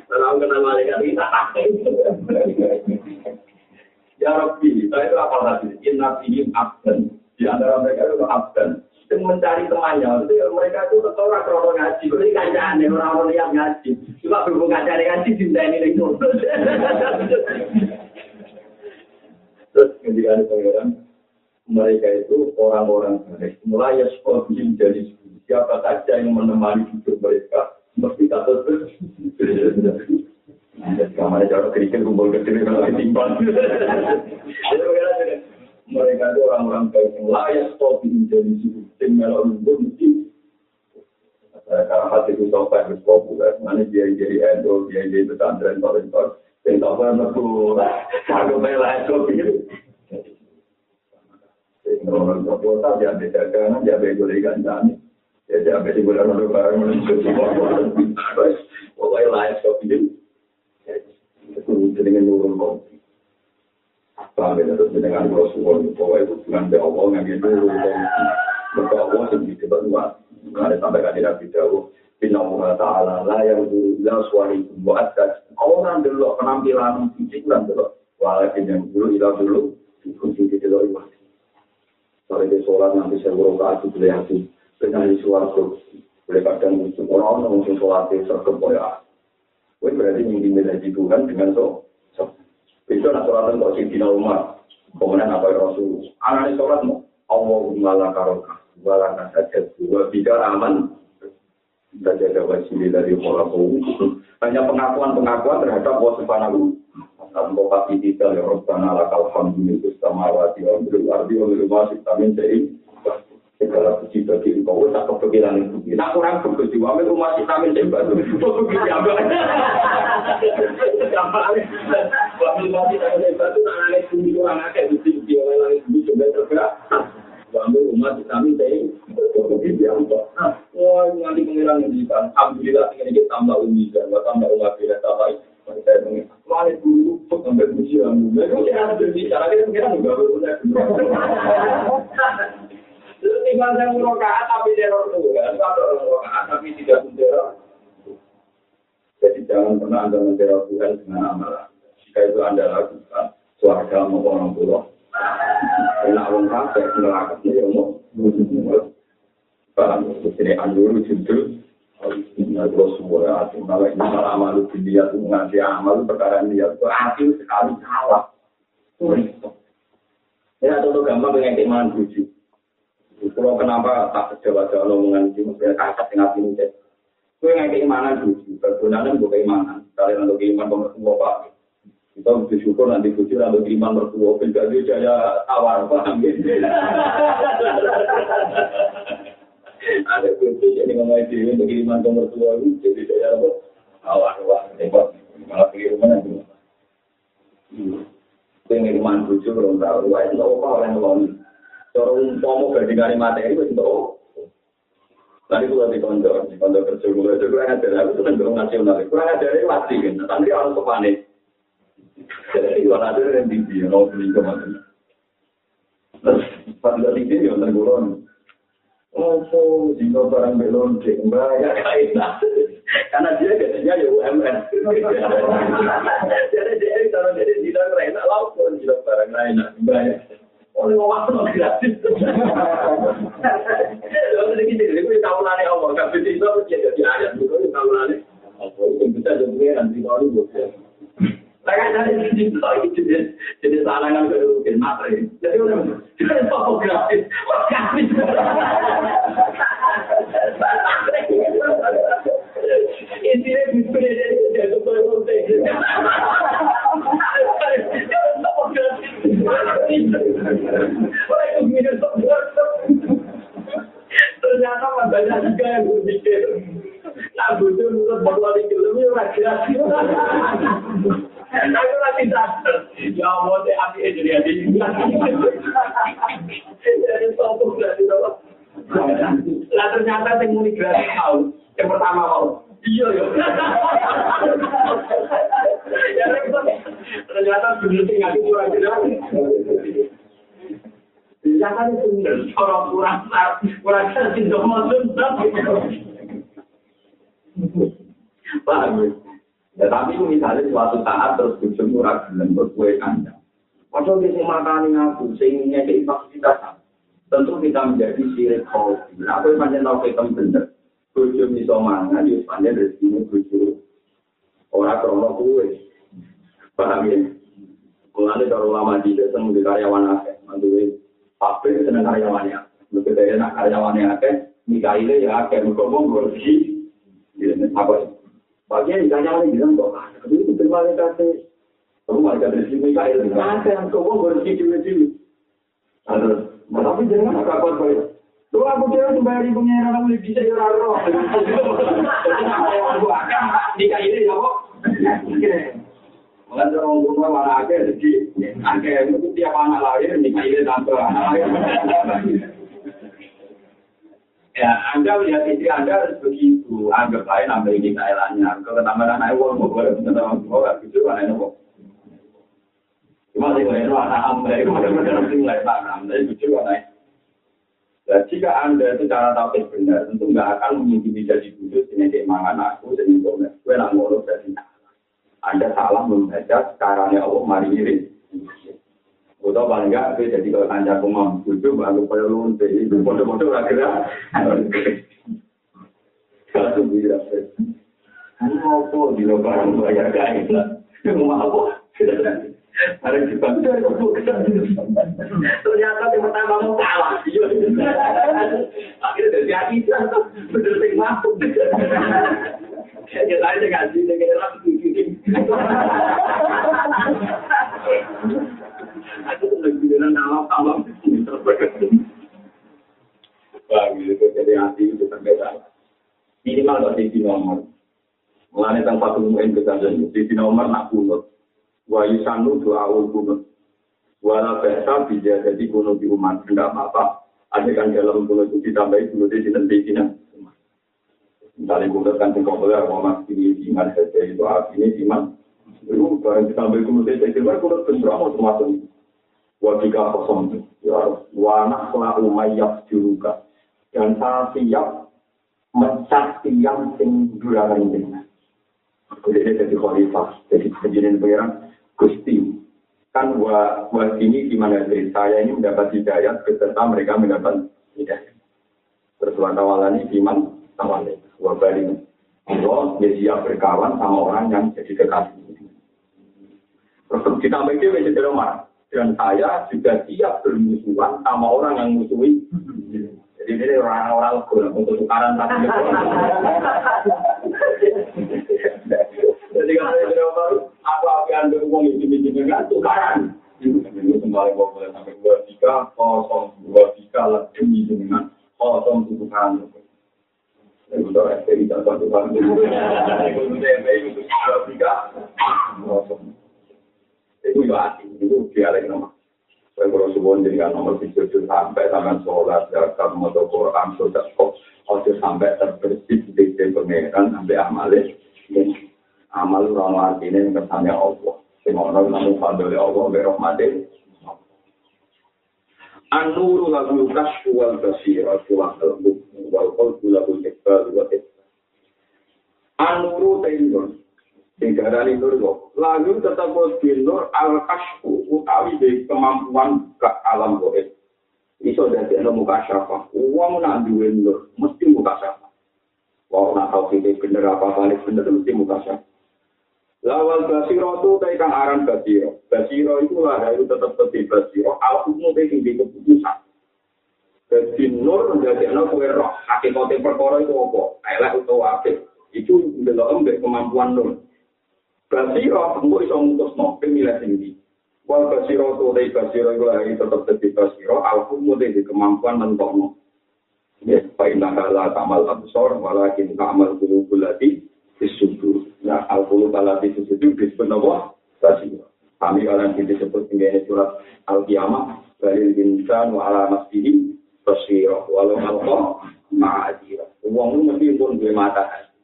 Kalau kita Ya Rabbi, saya itu apa tadi? Inna fihim abdan. Di antara mereka itu abdan. Itu mencari temannya. Mereka itu orang krono ngaji. Ini kancaan orang-orang yang ngaji. Cuma berhubung kancaan ngaji, cinta ini itu. Terus ada pangeran, mereka itu orang-orang baik. Mulai ya sekolah jadi siapa saja yang menemani hidup mereka. Mesti kata terus. Kamar cara kerikil kumpul kecil kalau ditimbang. mereka itu orang-orang baik yang layak kau bikin jadi sistem melalui bukti karena hati itu sampai harus populer. Mana dia yang jadi endor dia yang jadi pesantren paling paling yang tak pernah aku kalau melayak kau bikin orang tua kota dia ambil dagangan dia ambil gulai gantan dia ambil di bulan lalu barang menunjuk semua orang pokoknya layak kau bikin itu dengan nurul kau Sampai terus dengan Rasulullah, pokoknya itu dengan Allah yang itu. Maka Allah sendiri berdua. Ada sampai kan tidak bisa. Bina Allah Ta'ala la yang la suari buat atas. Orang dulu penampilan fisik kan dulu. Walaupun yang dulu ilah dulu. Kunci di dalam ibadah. Kalau dia sholat nanti saya buruk hati boleh hati suatu boleh kadang muncul orang orang mungkin sholat sergap Gue berarti ingin menjadi Tuhan dengan so. Itu nak sholat untuk si umat. Kemudian apa Rasul? Anak sholat mau Allahumma la karoka wala nasajat wa bika aman. Saja ada wajib dari kholaku hanya pengakuan-pengakuan terhadap Allah Subhanahu tanpa pasti kita ya Rabbana lakal hamdu itu samawati wa bil ardi wa bil masjid amin. Jadi segala puji bagi engkau. Tak kepikiran itu. Nak kurang begitu wa bil masjid amin jadi batu begitu apa wa bil masjid amin batu nak nangis bumi bukti bukti orang apa? Wah, nanti alhamdulillah ini kita tambah umi dan tambah umat kita tambah mana dulu sampai ujian, mereka kira ada bicara kita pengiran juga saya tapi teror tuh kan, kalau tapi tidak teror. Jadi jangan pernah anda menteror Tuhan dengan amalan. Jika itu anda lakukan, suarga maupun orang tua. Enak wong kabeh neraka ini anjur judul Inna semua hati malah ini malah malu dia tuh ngasih amal perkara dia tuh hati sekali salah. Ya contoh gampang dengan. kalau kenapa tak sejawa jawa lo mengenai mesin kasat yang ngasih mesin? Kue ngai keimanan tuju, berguna nih gue keimanan. Kali nanti keimanan kau bertemu apa? Kita bersyukur nanti tuju nanti keimanan bertemu apa? Bisa dia jaya awar ya? Ada kunci jadi ngomongin sih, untuk keimanan kau? Jadi jaya apa? Awar apa? Tepat, malah pikir mana tuh? Kue ngai keimanan tuju belum tahu, wah itu apa orang lain? Cara umpamu gadingan materi, itu tahu. Tadi gue di konco, di konco kerja gue, itu kurang ada, aku tuh nasional, kurang ada, ini pasti kan, tapi orang kepanik. Jadi itu ada yang tinggi, mau beli kemana. Terus pada tinggi ya tergolong. Oh, jika barang belum cek bayar kaitan. Karena dia gajinya ya UMR. Jadi dia kalau jadi tidak enak langsung jika barang lain bayar. oleh wong waktu gratis. Lha iki iki iki tau lali Allah, gak bisa iso jadi ayat itu tau lali. Apa itu bisa jadi ayat di bawah itu. Saya dari sini lagi jadi jadi sarangan baru mungkin materi. Jadi oleh kita itu apa gratis? Wah gratis. Intinya bisa jadi jadi Ternyata banyak juga yang berpikir. Nah, butuh untuk bawa di film itu lagi-lagi. Aku lagi sadar. Ya Allah, api jadi aja. Jadi sopuk dari bawah. Lah ternyata yang muni gratis tahu. Yang pertama mau. Iya ya. Ternyata bener sing aku kurang jelas. Ternyata itu orang kurang kurang sih dong Paham ya? Ya tapi misalnya suatu saat terus bujum murah gelem berkue kandang. Padahal dia makan aku, sehingga fasilitas. tentu kita menjadi sirik. Nah, aku panjang tahu kita bener. bojo bisa mangan yo pancen rezekine bojo. Ora krono kuwe. Paham ya? Mulane karo lama di desa mung karyawan akeh. Manduwe pabrik seneng karyawane mesti dhewe nak karyawane akeh nikahile ya akeh. Mung kok mung gorsi apa? Bagian ditanya lagi bilang kok tapi itu terima kasih. Kamu mau jadi si nikahile nikahile kok mung gorsi cuma cuma ada tapi jangan kakak kau Lu aku tuh bayar ibu nyerah kamu lebih bisa ya roh. Aku akan nikah ini ya kok. Malah orang rumah mana ada jadi ada itu tiap anak lahir nikah ini tanpa anak lahir. Ya, Anda lihat istri Anda harus begitu. Anggap lain ambil ini kailannya. Kalau ketambahan anak uang, mau boleh bener orang gitu enak kok. Cuma sih kalau anak anda itu benar-benar mulai juga Dan jika anda itu cara tahu benar, tentu nggak akan mengintimidasi kudus ini dia mangan aku dan itu gue nak ngurus dari anda salah membaca caranya Allah mari ini. Paling nggak, gue jadi kalau tanya aku mau bujuk, pada lu jadi bodoh-bodoh lah kira. Satu kamu mau apa di lebaran bayar kain lah, mau apa? Ada di Ternyata yang pertama mau kalah. Akhirnya dari hati bener sing masuk. Ya lain dengan sini kayak orang Aku tuh bilang nama sama Bang, itu jadi hati itu berbeda. Minimal di nomor. Mulanya tentang satu mungkin kita di nomor nak. Wa yusanu doa ulkunut. Wala bahasa bisa jadi kuno di umat. Tidak apa-apa. Ada kan dalam kuno itu ditambahi kuno di sini di sini. Misalnya kuno kan tinggal boleh mau mas ini iman saja itu artinya iman. Itu barang ditambahi kuno di sini. Kuno kuno besar mau semacam itu. Wajika kosong. Ya, wana selalu mayak juruka. Dan saya siap mencak tiang sing durakan ini. Jadi jadi khalifah, jadi kejadian pengiran. Gusti. Kan wa, wa ini gimana dari saya ini mendapat hidayah beserta mereka mendapat hidayah. Terus wa tawalani iman tawalani. Wa balik. Allah dia siap berkawan sama orang yang jadi kekasih. Terus kita mikir menjadi lemah. Dan saya juga siap bermusuhan sama orang yang musuhi. Jadi ini orang-orang untuk tukaran tapi Jadi kalau ada apa yang anda uang itu dengan tukaran. Itu kembali boleh sampai dua tiga kosong dua tiga lah demi dengan kosong tukaran. Itu udah SPI dan satu kali. Itu udah MBI itu dua tiga kosong. Itu ya hati, itu dia nomor. Saya kalau sebuah jadi nomor tujuh sampai tangan sholat, zakat, motor Quran, sudah kok, sampai terbersih di pengeran sampai amalnya. Amal ora artine kersane Allah. Sing ana namu fadhole Allah be rahmate. An-nuru lagu kasfu wal basira wa qalbu wal qalbu lahu ikbal wa An-nuru tayyibun. Sing darani nur kok. Lagu tetap kudu nur al-kasfu utawi de kemampuan ke alam goib. Iso dadi ana muka syafa. Wong nak duwe nur mesti muka syafa. Wong nak tau bener apa balik bener mesti muka syafa. Lawal basiro itu kang aran basiro. Basiro itu lah itu tetap tetap basiro. Al umum itu di keputusan. Jadi nur menjadi anak kue roh. Hakikatnya perkara itu apa? Elek atau apa? Itu belum ambek kemampuan nur. Basiro engko iso ngutusno pemilih tinggi. Wal basiro itu dari basiro itu lah tetap tetap basiro. Al umum itu kemampuan mentokno. Ya, Pak Indah Allah tamal absor, walakin tamal kulubul ladih, disudur. Nah, al-qulub alati disudur disebut apa? Basiro. Kami kalian disebut mengenai surat al-qiyamah. Balil insan wa ala nafsihi basiro. Walau alqa ma'adira. Uang itu mesti pun dua mata hati.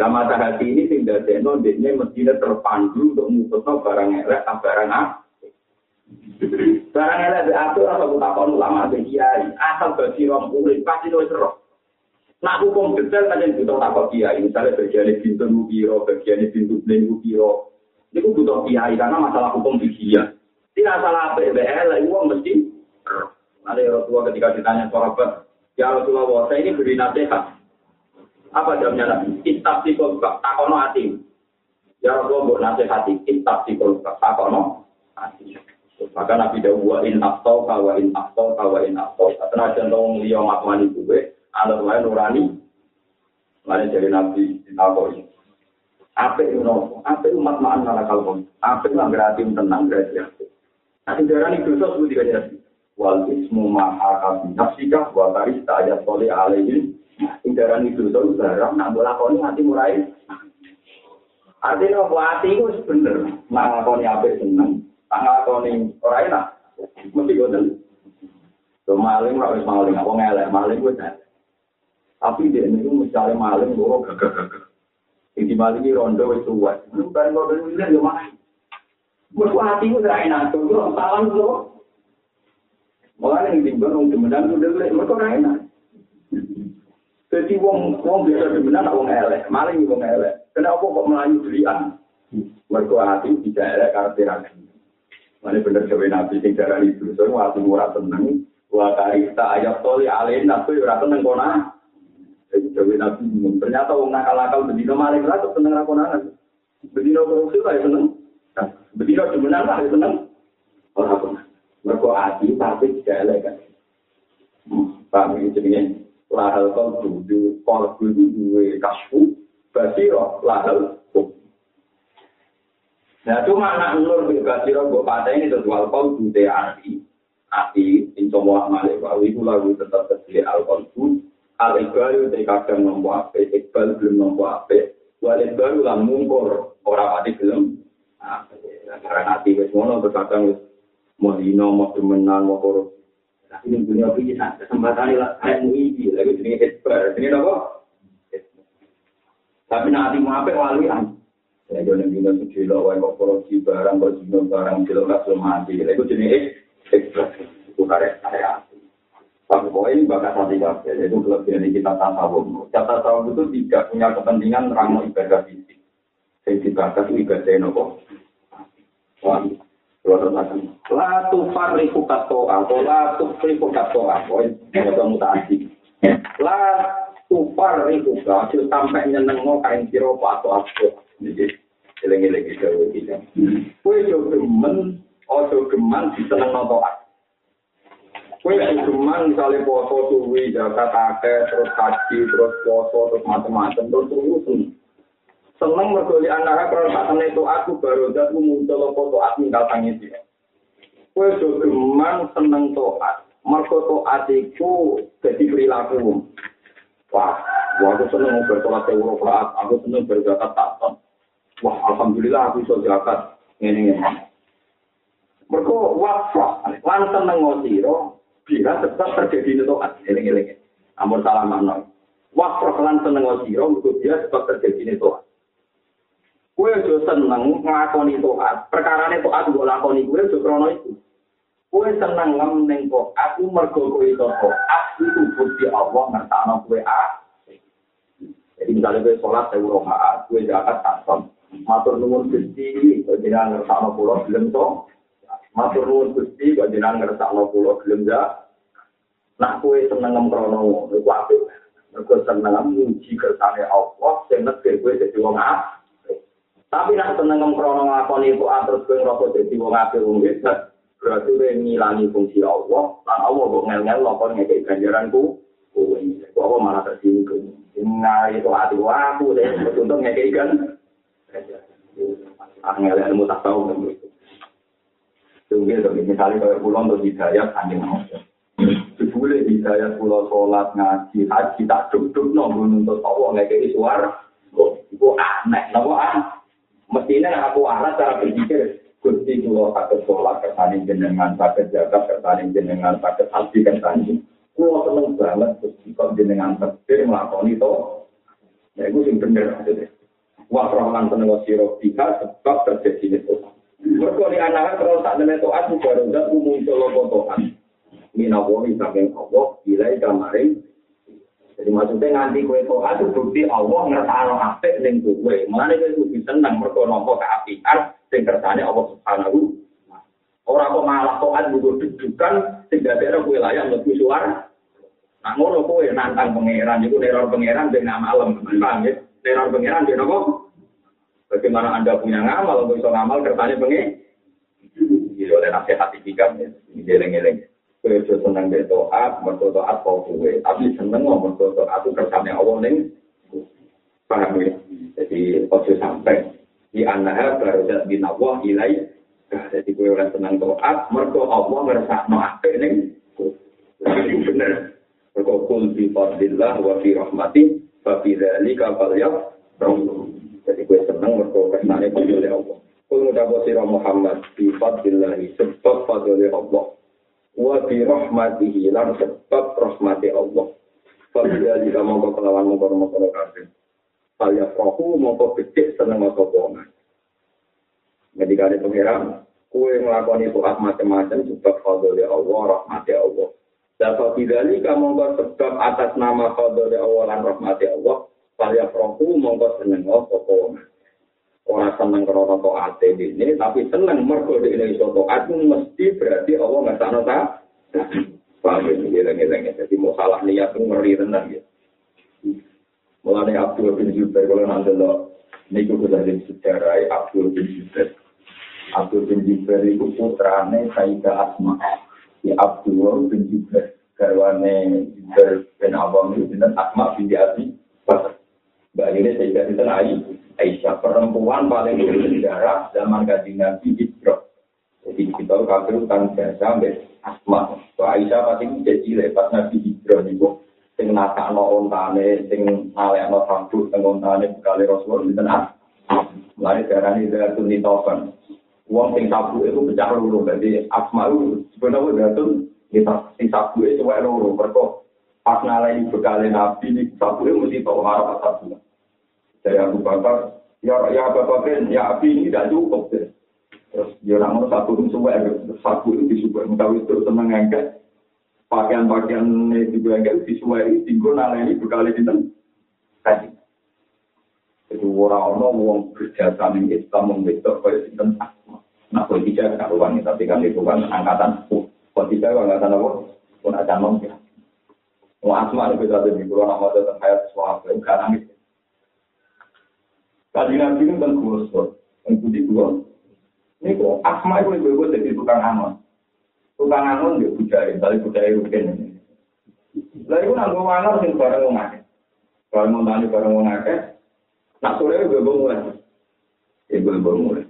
Nah, mata hati ini tidak ada, dia mesti terpandu untuk mengusutkan barang elek barang apa. Barang elek itu asal takon ulama kiai, asal basiro murid pasti itu serok. Nah hukum detail kan yang butuh takut kiai, misalnya bagian pintu biro, bagian pintu bling biro, itu butuh kiai karena masalah hukum fikih. Tidak salah PBL, uang mesti. Ada Rasulullah ketika ditanya sahabat, ya Rasulullah, saya ini beri nasihat. Apa jawabnya Nabi? Kitab si kolbak, takono hati. Ya Rasulullah, buat nasihati. Kitab si kolbak, takono hati. Maka Nabi Dawud, wa in aftau, wa in aftau, wa in aftau. Tenajan tong liya makmani gue, alat lain nurani. Lain dari Nabi ditakoi. Apa itu nopo? Apa umat ma'an malah kalbon? Apa itu nggak tenang berarti apa? Nanti darah ini dosa sebut tiga jelas. Wal ismu maha kabi nafsika wa karis ta'ayat soleh alaihin. Ini darah ini dosa barang, nak boleh lakoni hati murai. Artinya hati itu bener. Nak lakoni apa seneng. Tak lakoni orang enak. Mesti goten. So maling, wis maling. Apa ngelek maling gue Tapi dia ini misalnya maling, gue gagah-gagah. Yang dimalingi rondo wis tuwa. Lu kan rondo ini yo mah. Mergo ati ku ora enak, tuh salam lho. Mulane ning timbang wong demenan ku dhewe mergo ora enak. Jadi wong wong biasa demenan wong elek, maling wong elek. Kenapa kok melayu belian? Mergo ati tidak elek karakter Mana bener gawe nabi sing darani itu, so ati ora tenang. Wa karista ayat toli alena, so ora tenang kona. Dewi Nabi Ternyata orang nakal-nakal bedino maling lah tuh seneng rakonan. Bedino korupsi lah ya seneng. Bedino demenan lah ya seneng. Orang pun. Mereka hati tapi tidak elegan. Paham ini jadinya. Lahal kau dulu, korbu itu dua kasfu, basiro, lahal Nah, cuma anak nur basiro, gue pada ini wal kau dulu arti. Arti, insomwa malik, bahwa itu lagu tetap terjadi al-qalbu, al iqbal itu kadang nompo ape iqbal belum nompo ape wal iqbal lan mungkur ora pati belum karena nanti wis ngono berkadang wis mau dino mau temenan mau korup tapi ini punya bisa kesempatan ini lah kayak muiji lagi ini iqbal ini apa tapi nanti mau ape walian ya jangan dino suci lo wae mau korupsi barang berjino barang kilo kasus mati lagi jenis iqbal itu karek karek Bahwa ini bakat hati kabel, yaitu kelebihan kita tasawuf. Kita tasawuf itu tidak punya kepentingan ramu ibadah fisik. Yang dibakas ibadah nopo. Wah, La tufariku katoa, atau la tufariku katoa, poin yang mutasi. La tufariku katoa, sampai nyenengno kain siro atau aku. Jadi, eling-eling itu. Kue jo gemen, ojo geman, diseneng notoat. Kue cuman misalnya poso suwi, jaga kakek, terus haji, terus poso, terus macam-macam, terus urusan. Seneng mergoli anak kalau tak itu aku baru jatuh muncul foto aku ninggal tangis dia. Kue cuman seneng toat, mergo toat itu jadi perilaku. Wah, wah aku seneng bersolat euro aku seneng berzakat takton. Wah, alhamdulillah aku bisa zakat ini ini. Mergo wafah, lan seneng ngosiro, Bila tetap terjadi itu tobat, eling-eling. Amur salah makna. Wah, perkelan seneng wa siro, untuk dia tetap terjadi itu tobat. Kue juga seneng ngelakoni tobat. Perkara ini tobat gue lakoni, kue juga krono itu. Kue seneng ngemeneng tobat, aku mergoko itu tobat, itu bukti Allah ngertana kue a. Jadi misalnya kue sholat, saya urung a, kue jahat, tak. Matur nungun sisi, kue jenang ngertana pulau, belum tobat. Matur nuwun Gusti kok jenengan ngersakno kula gelem ya. Nak kowe seneng ngemrono iku apik. Mergo seneng muji kersane Allah sing nekir kowe dadi wong apik. Tapi nak seneng ngemrono ngakoni iku atur kowe ngrasa dadi wong apik wong hebat. Berarti kowe ngilani fungsi Allah, lan Allah kok ngel-ngel kok ngekek ganjaran ku. Kowe kok apa malah tersinggung. Ngai itu hati aku deh, untuk ngekek kan. Angel ilmu tak tahu Tunggu tapi misalnya kalau pulau untuk hidayat anjing mau. Sebule hidayat pulau sholat ngaji haji tak duduk nunggu untuk Allah nggak kayak suara. Itu aneh, nopo aneh. Mestinya aku alat cara berpikir. Gusti pulau sakit sholat kesaning jenengan sakit jaga kesaning jenengan sakit haji kesaning. Pulau seneng banget Gusti kok jenengan terpikir melakukan itu. Ya itu yang bener maksudnya. Wah, rohman seneng tiga sebab terjadi itu. Mereka di anak terus tak nemen toat baru dak muncul lopo toat. Minawoni saking Allah bilai kamarin. Jadi maksudnya nganti kue toat itu bukti Allah ngertano apik ning kowe. Mulane kowe kudu seneng mergo nampa kaapian sing kersane Allah Subhanahu Orang kok malah toat juga dudukan tidak ada wilayah lebih suara. Nah ngono kowe nantang pangeran itu teror pangeran dengan malam, paham ya? Teror pangeran dia nopo? Bagaimana anda punya ngamal, bisa ngamal kertanya pengen? Gitu oleh nasihat tiga ya, ini geleng-geleng. Kowe aja seneng mbek taat, mergo taat kok kowe, tapi seneng ngomong taat itu kersane Allah ning paham ya? Jadi ojo sampai di anaha barojat bin Allah ilai. Jadi kowe ora seneng taat, mergo Allah ngersakno apik ning bener. Mergo kul bi fadlillah wa fi rahmati fa fi dzalika falyaf Jadi gue seneng mergo kersane oleh Allah. Kul ngudapo sira Muhammad bi fadlillah sebab fadlile Allah. Wa bi rahmatihi lan sebab rahmati Allah. Fa fi dzalika mongko kelawan mongko-mongko kabeh. Falyaf rohu mongko becik seneng apa wong. Ketika ada pengiran, kue melakukan itu macam-macam sebab fadlile Allah, rahmati Allah. Dapat bidali kamu sebab atas nama khadari awalan rahmati Allah. Saya prohu mongko seneng sopo Orang seneng krono to ate ini, tapi seneng mergo ini sopo aku mesti berarti Allah nggak sana tak. Paham ini geleng-geleng Jadi mau salah niat itu ngeri tenang ya. Mulai Abdul bin Zubair kalau nanti lo niku sudah jadi sejarah Abdul bin Zubair. Abdul bin Zubair itu putrane Sayyidah Asma. di Abdullah bin Jubair garwane Jubair bin Awam itu Asma bin Bakar. Ini saya kasih tenai Aisyah perempuan paling bersejarah zaman kaji Nabi Hijrah. Jadi kita kafir kan biasa sampai Asma. So, Aisyah pasti jadi lepas Nabi Hijrah nih sing nakakno ontane sing nalekno sabuk teng ontane bekale Rasul dinten Asma. Lari darani dari tunitokan. Uang sing sabu itu pecah loro, jadi asma itu sebenarnya itu kita sing sabu itu wae loro, berkok pas nalai bekali nabi ini sabu itu mesti tahu harap sabu. Bakar, ya ya bapak ya api ini tidak cukup deh. Terus dia mau sabu itu suwe, sabu itu disuwe, tahu itu seneng ngangkat. Pakaian-pakaian itu juga enggak disuwe, tinggal nalai ini bekali dinten. Kaji. Jadi orang-orang wong kerja sama Islam membetok kaya sinten asma. Nah, politika karuan tapi kan itu kan angkatan politika angkatan apa? Pun ada nom ya. Mau asma itu bisa jadi kalau nama tentang hayat suami itu Kali nabi ini tentang gua sport, tentang budi gua. Ini kok asma itu gue gue jadi tukang angon. Tukang angon dia budaya, tapi budaya rutin ini. Lalu gue nanggung angon sih bareng mau ngake. Kalau mau tanya bareng mau ngake, nak sore gue gue mulai. Ini gue gue mulai.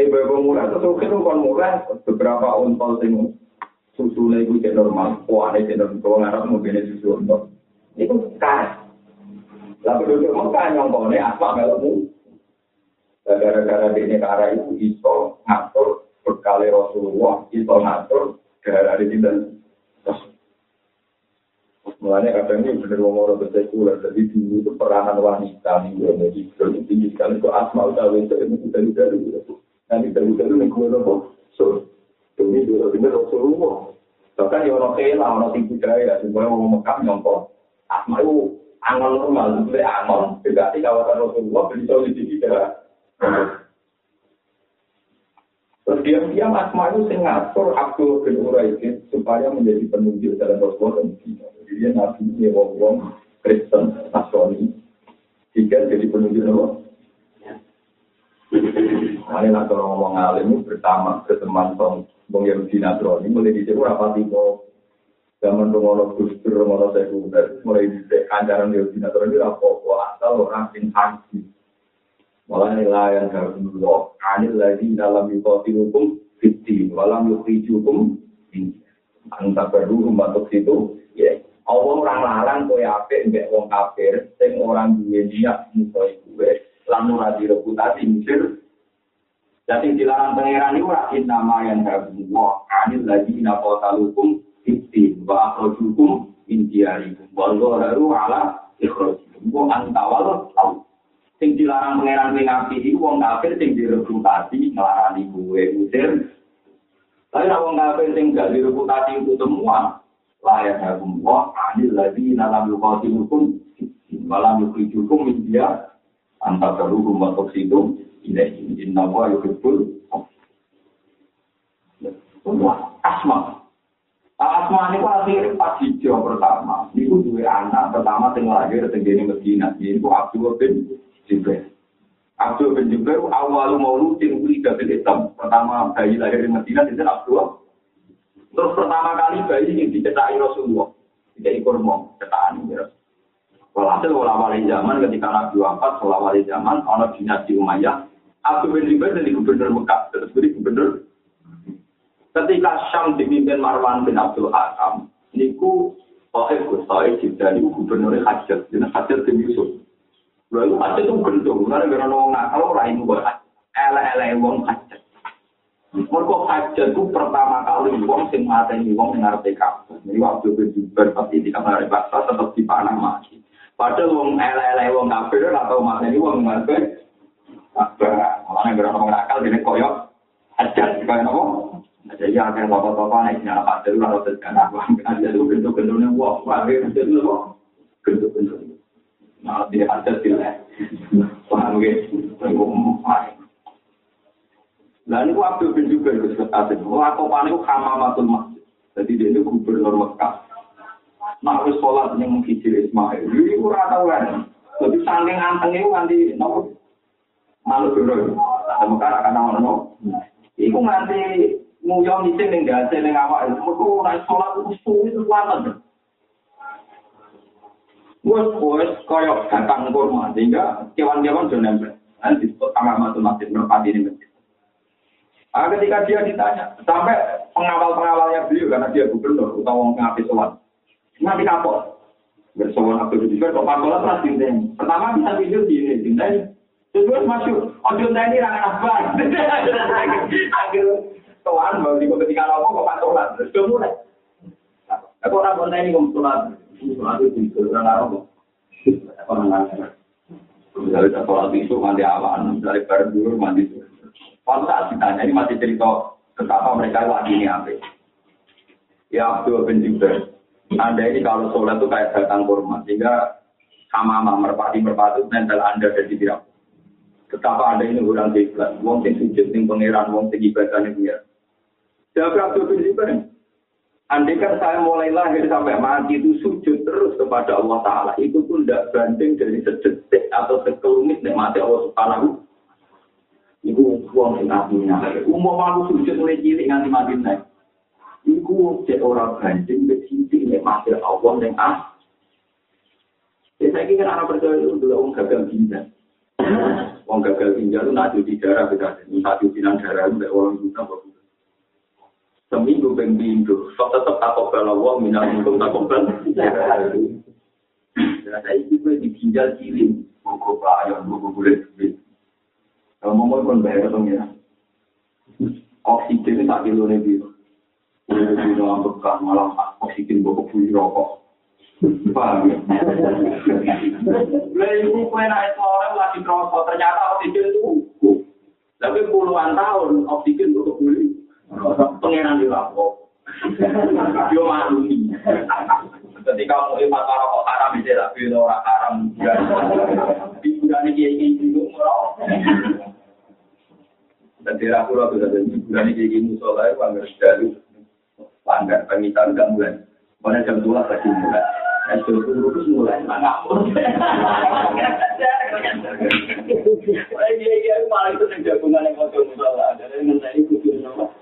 Ini gue gue mulai, terus gue tuh kan mulai beberapa untol sih susu iku gue normal, kuahnya jadi normal, gue ngarap mau susu untol. Ini gue. Lalu duduk Mekah nyongkone apa melemu. Gara-gara ini cara itu iso ngatur berkali Rasulullah, iso ngatur gara-gara di Mulanya kadang ini benar ngomong orang bersekuler, jadi dulu itu peranan wanita nih, gue jadi itu tinggi sekali, itu asma udah itu ini dari dari nanti dari dari nih gue nopo, so ini dulu bener Rasulullah. Bahkan ya orang kaya orang tinggi budaya, semuanya mau mekam nyongkok, asma itu angon normal, itu angon, di kawasan Rasulullah, jadi tahu di sini Terus diam-diam Asma itu ngatur Abdul bin Uraidin supaya menjadi penunjuk dalam Rasulullah dan dia nabi ini wong Kristen Nasrani. Jika jadi penunjuk nama Ini nak ngomong alim bersama berteman tong wong Yahudi Nasrani mulai di sini apa tipe zaman pengono gustur pengono sekunder mulai di kancaran Yahudi Nasrani apa asal orang sing haji. Malah nilai yang harus dulu anil lagi dalam yukoti hukum fiti walam yukti hukum antar perlu untuk situ ya. Allah orang larang kowe apik mbek wong kafir. Sing orang duwe niat musuh kowe lan ora direputasi misir. Jadi dilarang pangeran itu rakin nama yang harus Allah. Anil lagi nafota hukum wa akhrajukum min diyarikum wa dhaharu ala ikhrajikum wa antawal tau. Sing dilarang pangeran ning api iki wong kafir sing direputasi nglarani kowe usir tapi wong kafir sing gak direputasi itu semua layak hukum wa anil lagi dalam yukati hukum malam yukri hukum dia terhukum untuk situ ini inna wa yuhibbul Semua asma. Asma ini akhir pas hijau pertama. Itu dua anak pertama tinggal lahir tinggal di Medina. Ini Abdul bin Jibril. Abdul bin Jubair awal mauludin ulida bil Islam. Pertama bayi lahir di Medina itu Abdul. Terus pertama kali bayi ini dicetak Rasulullah. Tidak kurma, cetakan ini. Walhasil wali zaman ketika Nabi wafat, wali zaman, ada dinasti Umayyah, Abdul bin Jubair jadi gubernur Mekah, terus jadi gubernur. Ketika Syam dipimpin Marwan bin Abdul Hakam, niku Sohaib Gus Sohaib Jibda niku gubernur Hajjat, jadi Hajjat bin Yusuf. Lalu Hajjat itu gendong, karena gara orang nakal orang itu buat ele-ele wong Hajjat. Mereka Hajjat itu pertama kali wong sing mateni wong sing ngarepe kabeh. Jadi waktu bin Jubair pasti di kamar bahasa tetap dipanah mati. Padahal wong ele-ele wong kafir atau mateni wong ngarepe Malah yang berapa nakal jadi koyok ajar kayak apa? Ada yang akan bapak bapak naik nyala pak jalur atau tekan aku ambil aja lu bentuk bentuknya wah wah dia bentuk lu wah bentuk bentuknya. Nah dia ada sih lah. Wah oke, aku mau Dan aku waktu bin juga itu sekatin. Wah aku panik aku masjid. masuk mas. Jadi dia itu gubernur Mekah. Nah aku sekolah punya mungkin jadi Ismail. Jadi aku rata kan. Tapi saling anteng itu nanti nopo malu dulu. Ada Mekah akan nopo. Iku nganti nguyong isi ning gase ning awak itu. Mereka naik sholat itu suwi kuatan. Wes wes koyok datang kurma sehingga kewan-kewan sudah nempel. Nanti disebut agama masjid merpati ini masjid. Nah, ketika dia ditanya, sampai pengawal-pengawalnya beliau karena dia gubernur atau orang ngapain sholat, nanti kapok. Bersowan aku di kok pakola pasti Pertama bisa video di ini, Terus masuk, ojo tani rangan apa? Akhir tuan mau di ketika nopo kok patolan, terus dia mulai. Aku orang pun tani ngomong sholat, sholat itu di orang apa? Orang lain. Misalnya sholat itu mandi awan, baru dulu mandi. Kalau saat ditanya ini masih cerita betapa mereka lagi ini apa? Ya Abdul bin Jubair. Anda ini kalau sholat itu kayak datang kurma, sehingga sama merpati merpati nempel Anda dari tidak Betapa ada ini orang kiblat, wong sing sujud ning pangeran, wong sing ibadah dia. Abdul bin Zubair. Andai kan saya mulai lahir sampai mati itu sujud terus kepada Allah Ta'ala. Itu pun tidak banding dari sedetik atau sekelumit mati Allah Subhanahu Iku wong sing artinya. Umum aku sujud mulai cilik nganti mati naik. Iku cek orang banding besiti mati Allah yang ah. Ya saya kira anak percaya itu adalah orang gagal ginjal. Wong gagal ginjal itu nak cuci darah beda. Satu cucian darah itu orang juta seminggu bimbingu. Sok tetap takut bela uang, minal minggu takut bela. Ya, itu gue ditinggal kirim. Buku bayar, buku kulit. Kalau mau mau bayar dong ya. Oksigen tak kilo nih bimbingu. Udah bimbingu ngambekan malam, oksigen buku puji rokok. Paham ya? Lalu ibu kue naik sore lagi kerosot, ternyata oksigen itu Tapi puluhan tahun oksigen untuk beli. Pengiran di lapor. Yo maklumi. Ketika mau imat rokok haram itu lah, bila orang haram. Di bulan ini kiai kiai itu murah. Dan di aku lah sudah jadi bulan ini kiai musola itu anggar sedari. Langgar pemitan enggak mulai. Mana jam dua lagi mulai. Itu terus mulai ngapur. Iya iya malah itu yang jagungan yang mau musola. Jadi kudu sama.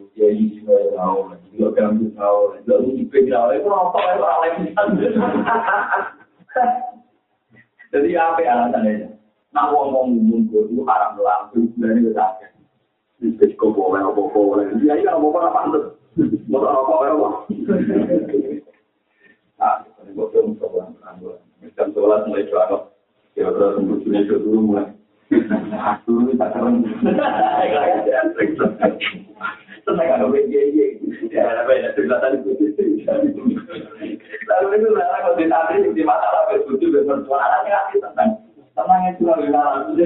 chơi rồi đầu lại rửa cam từ sau lại lớn thì quên rồi đúng không tôi bảo lại mình thân jadi apa yang ada ini nak uang uang mundur itu haram lah itu dari negara itu kok boleh apa boleh dia ini apa apa pantas mau apa apa ah ini buat kamu sekolah macam sekolah mulai cuaca kira-kira sembuhnya dulu mulai Dulu tak keren. tenang ada BJJ lalu itu saya kalau di tadi di mata lagi tujuh dengan suara lagi lagi tenang tenang itu lagi lalu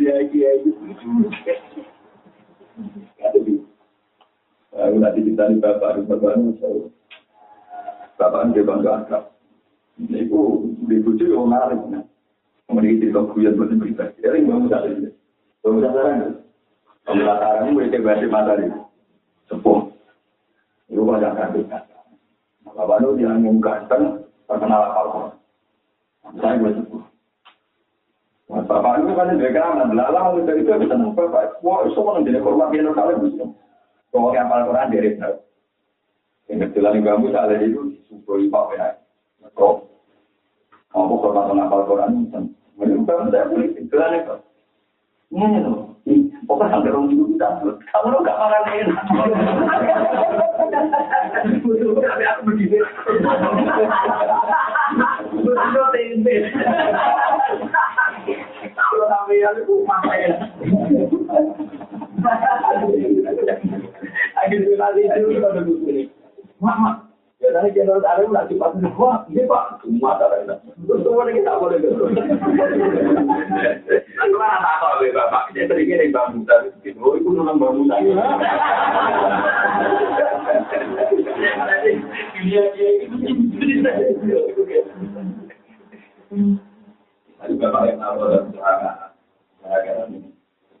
dia dia itu Aku nanti kita di bapak, di bapak ini saya. Bapak ini dia bangga akrab. Ini aku dibuji orang lain. Kemudian itu kok kuyat buat yang berita. Jadi gue mau tahu ini. Gue mau tahu ini. Gue mau tahu ini. Gue mau tahu ini. Sepuh. Gue mau tahu ini. Maka baru dia ngomong ganteng. Terkenal apa kok. Saya gue sepuh. Mas Bapak itu kan dia kira anak belalang. Gue dari itu bisa ngomong Bapak. Wah, itu mau ngejadi korban. Dia ngomong kalian. Pokoknya apa Al-Quran dia. Ini jalan yang bambu. Saya ada itu. Sepuluh ibu. Kok. Kamu korban ngapal Quran itu. Menurut saya boleh kecilan itu. Ini loh. Pokoknya sampai orang itu kita. Kamu lo gak makan enak. Tapi aku begini. Betul tempe. Kalau sampai yang itu makan. Akhirnya nanti itu ada begini. Mama, ya tadi channel ada lagi pas wah, ini pak, semua ada enak. Tentu kita boleh. Gitu. Aku lah tak tahu ya bapak, dia kira bang Musa itu, oh itu nonton Musa. Dia dia itu Tadi bapak yang tahu dan serangan, serangan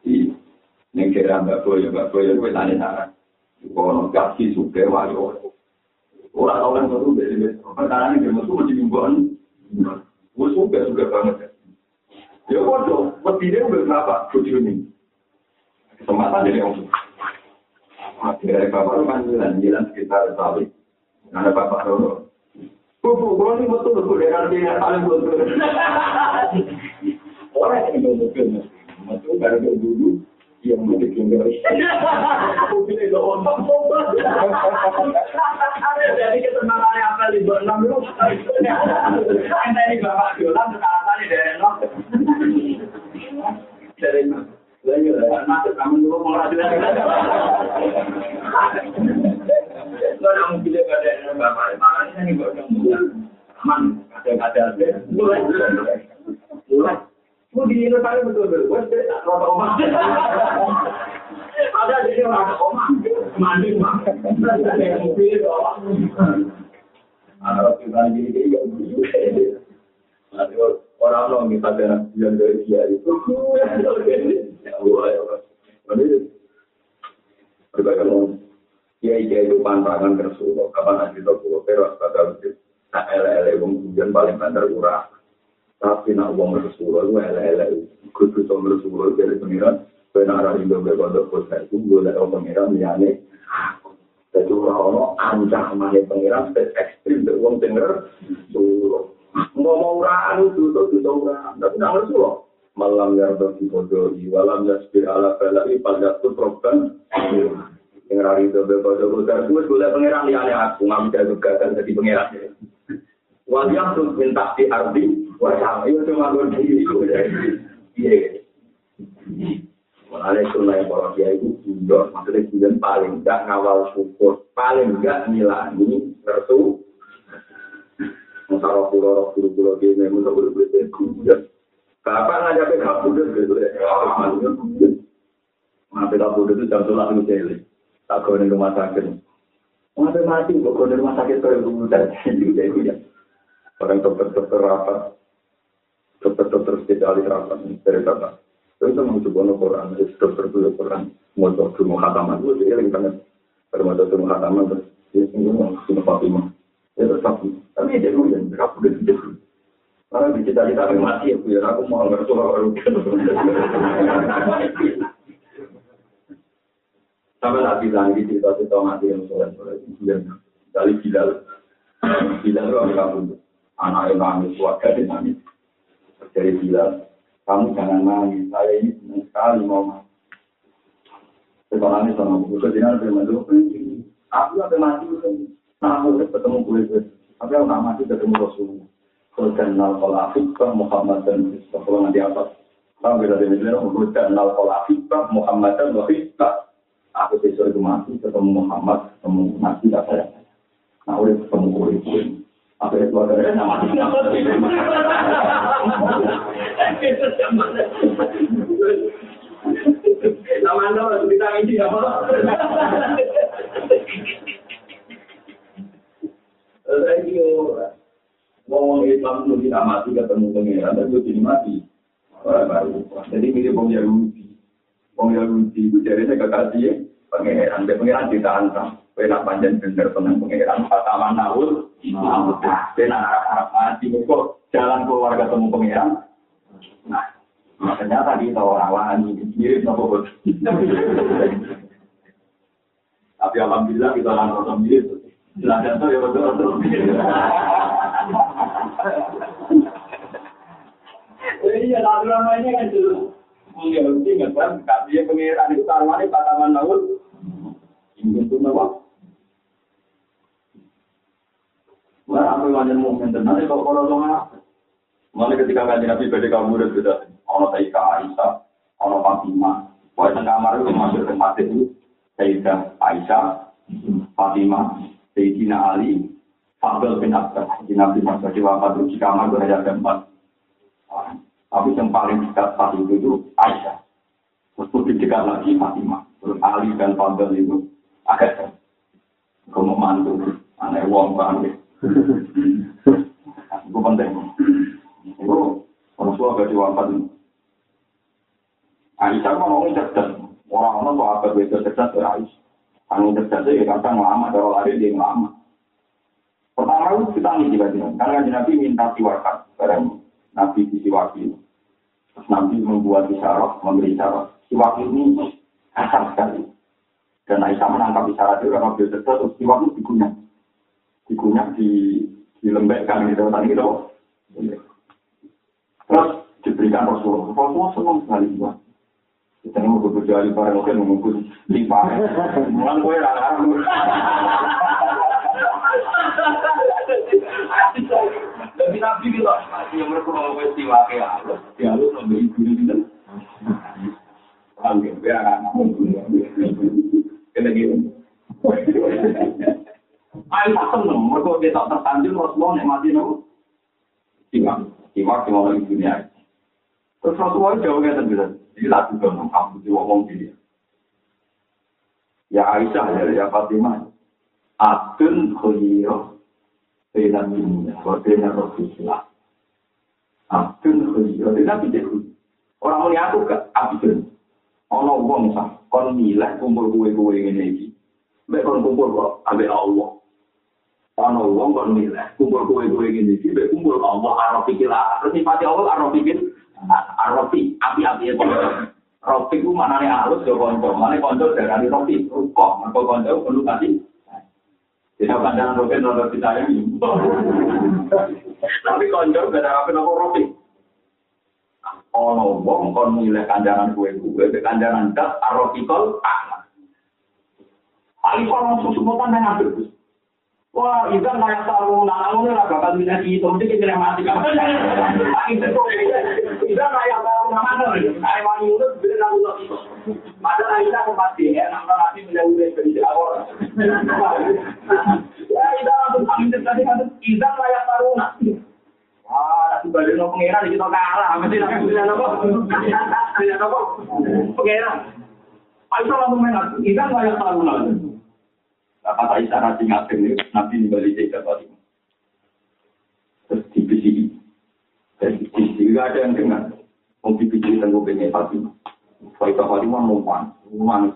di negara Mbak Boyo, Mbak Boyo itu tanya sana. Kalau kasih suka ora tau nang metu dhewe wis perkarane dhewe metu mesti mbokan wis suka suka banget ya foto mesti dhewe wis apa kudu ning kesempatan dhewe wong akhirnya bapak lu kan jalan jalan sekitar sawi ada bapak lu Bu, bu, ini betul, bu, dia nanti yang paling betul. Orang ini betul, betul, betul, betul, betul, yang mau bikin itu? Anda ini bapak sekarang dari no. Dari no. Lagi lah, masuk kamu dulu mau lagi lagi. Lo yang pilih pada bapak, makanya ini gak aman, ada-ada mulai, mulai. Mau di Indonesia betul betul, gue tidak rata. Ada jadi rata omah, mandi mah. Ada yang mobil. Ada orang gini gini gak. Nanti orang orang kita ada yang dari dia itu, ya ya berbagai. Ya iya itu pantangan kersulo, kapan nanti tak pulau teras pada lucu. Nah, ele-ele paling banter kurang. Tapi nak wong Rasulullah itu elek-elek. Kudu sama Rasulullah dari pengiran. Benar arah Indo berkodok kota itu gue dari pengiran liane jadi orang-orang ancaman pengiran spes ekstrim dari wong denger Rasulullah ngomong raan itu itu itu raan tapi nak Rasulullah malam yang berkodoh walam yasbir ala balai pada tuh program. Yang hari itu berkodok kota itu gue pengiran liane aku nggak bisa juga jadi pengiran. Waliang tuh minta di arti, wajah itu cuma Iya. Sunnah yang para dia itu jujur, maksudnya jujur paling enggak ngawal syukur, paling enggak nilani nersu. Masalah pulau pulau pulau dia memang tak boleh boleh jujur. Kapan ngajak ke kabudut gitu ya? Ngapain kabudut itu jam sholat itu jeli. Tak kau di rumah sakit. Ngapain mati kok kau rumah sakit kau yang ya. Orang dokter-dokter rapat, dokter-dokter spesialis rapat dari bapak. Itu memang coba Quran, jadi dokter itu Quran. Mau dokter mau khataman, itu dia yang banget. Kalau mau mau khataman, terus dia tinggal mau sunnah Fatimah. Ya tetap. Tapi dia dulu yang berapa udah tidak dulu. Karena di cita cita mati ya, biar aku mau ngerti orang Sampai tak bilang di cerita-cerita mati yang soleh-soleh itu yang dari Bilal. Bilal itu orang kampung anak yang nangis, keluarga yang nangis. Dari Bilal, kamu jangan nangis, saya ini senang sekali mau mati. Nangis sama buku, kejadian ada yang aku ada mati, nah aku ketemu kulit tapi aku nggak mati ketemu Rasulullah. Kalau kenal kalau aku Muhammad dan kalau nanti atas Sampai dari misalnya menguruskan nal kola Muhammad dan Wahibah. Aku besok itu mati ketemu Muhammad, ketemu Nabi tak saya. Nah, udah ketemu kulit Apa itu ada nama Nama anda kita ini apa? Saya ngomong Islam itu tidak mati ketemu pengiran, tapi jadi mati. Orang baru. Jadi mirip Bung Yahudi. Bung Yahudi itu jadinya kekasih pengiran. Dia pengiran ditantang. Kena panjang bener tenang pengiran. Pertama Naul. Dia nak harap mati. Kok jalan keluar ketemu pengiran. Nah, ternyata di tahu orang wani. Mirip nopo Tapi alhamdulillah kita langsung mirip. Belajar tuh ya betul-betul. Iya, lalu namanya kan dulu. Mungkin nggak kan, dia pengiran itu taruhannya tanaman laut. Ini itu nawa. Apa yang ada mungkin tenang kalau kalau dong Mana ketika kaji nabi pada kamu udah sudah, ono Sayyidah Aisyah, ono Fatimah, wah tengah kamar itu masuk ke mati itu, Sayyidah Aisyah, Fatimah, Sayyidina Ali, Fadl bin Abbas, di Nabi Muhammad di wafat di kamar itu hanya ada empat. Tapi yang paling dekat saat itu itu Aisyah. Terus lebih dekat lagi Fatimah. Terus Ali dan Fadl itu agak jauh. Kamu mantu, aneh wong banget. Itu penting. Itu Rasulullah gak diwafat. Aisyah kan ngomongin cerdas. Orang-orang tuh apa beda cerdas dari Aisyah. Anu cerdas ya kadang lama, kalau lari dia lama. Pertama itu kita nih juga karena Nabi minta siwakan barang Nabi disiwaki. Terus Nabi membuat isyarat, memberi isyarat. Siwak ini kasar sekali. Dan Aisyah menangkap isyarat itu karena beliau cerdas, terus siwak itu digunyah. Digunyah di dilembekkan gitu tadi gitu. Terus diberikan Rasulullah. Rasulullah senang sekali juga. Kita ini mau bekerja di para mungkin mengumpul lima. Mulan kue rara. Jadi nabi bilang, yang mereka mau peristiwa kayak Allah, ya lu memberi guru gitu. Panggil, biar anak Kena gitu. Seneng, mereka dia tak tersanjung Rasulullah yang mati nopo. Simak, simak yang orang dunia. Terus Rasulullah jauhnya terbilang, jadi lagu dong, kamu ngomong gini. Ya Aisyah, ya, ya Fatimah, Adun khuyiro Bina dunia, bina Rasulullah Adun khuyiro, tidak bisa Orang ini aku ke Abdun Ono wong sah, kon milah kumpul kue-kue ngene iki. Mek kon kumpul kok ambek Allah. Ana wong kon milah kumpul kue-kue ini iki mek kumpul Allah arep pikirah. Terus sifat Allah arep pikir arep api-api e ya kok. Rofi ku mana nih halus ya konco, mana konco dari Rofi, ruko, mana konco perlu kasih. Tidak pandangan Rofi nonton kita ini. Tapi konco gak ada apa-apa Rofi. ono wong kon milih kanjangan kue kue be kanjangan dak arotikol ama ali kon mau sumbutan dengan terus wah itu nggak yang tahu nah kamu nggak bakal bisa di itu mesti kita yang mati kamu jangan itu itu nggak yang tahu nama nama ini itu. Padahal kita kembali ya nama nanti beli udah beli di awal ya itu langsung kami terjadi kan itu nggak yang tahu balik no pengiran kita kalah. Mesti nak? Punya apa? Punya apa? Pengiran Aisyah langsung main aku kita nggak terlalu lalu nggak kata Aisyah nanti ngapain nih. Nanti balik saya dapat itu. Terus di PCI di PCI nggak ada yang dengar. Mau di PCI tunggu bengkel pasti. Kalau itu hari mau mau mau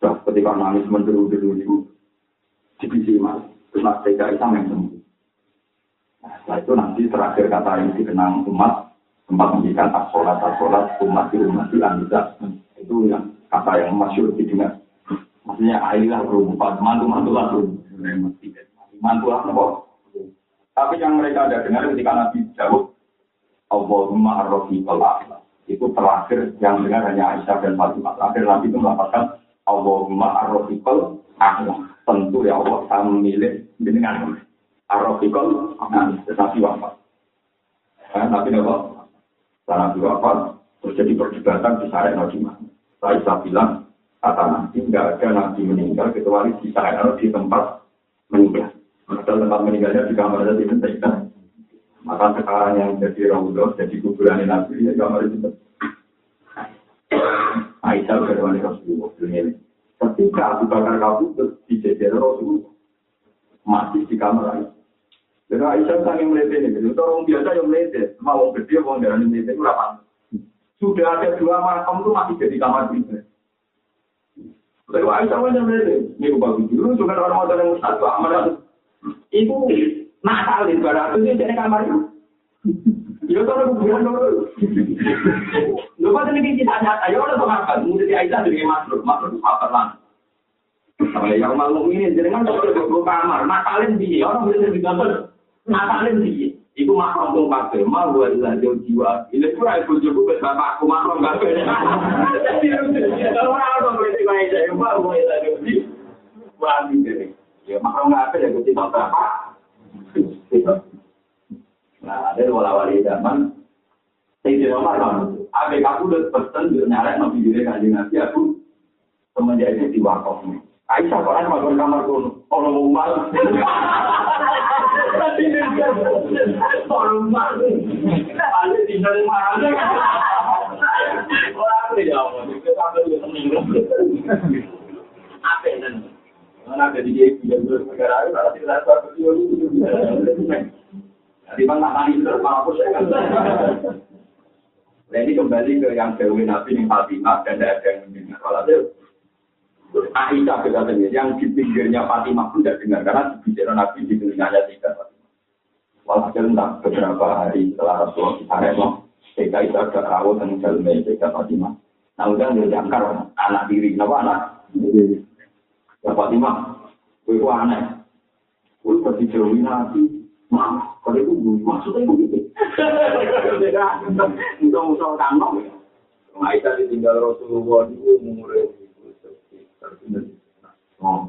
ketika nangis menderu-deru itu di mas terus nanti kita sampai sembuh. Setelah itu nanti terakhir kata yang dikenang umat, tempat menjadikan as-sholat, as-sholat, umat di umat di Itu yang kata yang masyur didengar. Maksudnya airlah berumpat, mantu-mantu lah Mantu lah nopo. Tapi yang mereka ada dengar ketika Nabi jawab, Allahumma arrofi Itu terakhir yang dengar hanya Aisyah dan Fatimah. Terakhir Nabi itu melaporkan, Allahumma arrofi Tentu ya Allah, saya memilih dengan arrofi nah, tetapi wafat. Tapi nopo. Karena Nabi wafat, terus jadi perdebatan di Sarek Nabi Saya bilang, kata Nabi, nggak ada Nabi meninggal kecuali di Sarek di tempat meninggal. Padahal tempat meninggalnya di kamar jadi penting Maka sekarang yang jadi Raudhah, jadi kuburan Nabi, ya kamar itu. Aisyah berwani Rasulullah ini. Ketika Abu Bakar kabur di jajar Rasulullah, masih di kamar Aisyah. Dan Aisyah sangat melihat ini, jadi orang biasa yang melihat, mau gede, mau darah melihat itu apa? Sudah ada dua makam itu masih jadi kamar kita. Lalu Aisyah mana melihat, ini bagus dulu, juga orang orang yang satu amal itu nakal di barat itu jadi kamar itu. Ya kalau kuburan dulu. Lu pada ini kita nyata, ya udah sama kan, mungkin Aisyah jadi makhluk, makhluk apa lah. Sama yang malu ini, jadi kan kalau kamar, nakalin dia, orang bisa digambar. Nakalin sih, itu makhluk tuh pakai, mau buat jauh jiwa. Ini pura ibu juga buat bapakku beda. Kalau orang orang berarti main saya mau buat jauh jiwa. Ya makhluk gak ada ya gue tidak bapak. Nah, ada wala-wali zaman. Saya tidak marah. Abis aku udah pesen nyarek nabi diri kanjeng nabi aku semenjak itu di wakaf nih. Aisyah kok ada masuk kamar kuno, orang mau malu. Orang malu. Ada di dalam marah. Orang ada ya itu sampai dia seneng. Apa ini? Mana ada di dia yang negara itu, ada di dalam suatu Jadi bang tak tadi itu mampus ya kan. Nah ini kembali ke yang Dewi Nabi yang Fatimah dan ada yang mendengar. Kalau Aisyah berkatanya, yang di pinggirnya Fatimah pun tidak dengar karena bicara Nabi di telinganya tidak. Walhasil entah beberapa hari setelah Rasulullah kita remo, Sehingga itu ada rawat dan jalme Sehingga Fatimah. Nah udah dia jangkar anak diri, kenapa anak? Ya Fatimah, itu aneh. Itu pasti jauh Nabi, Mama, kalau itu maksudnya begitu. Musuh-musuh kantong. Aisyah ditinggal Rasulullah itu umurnya Oh.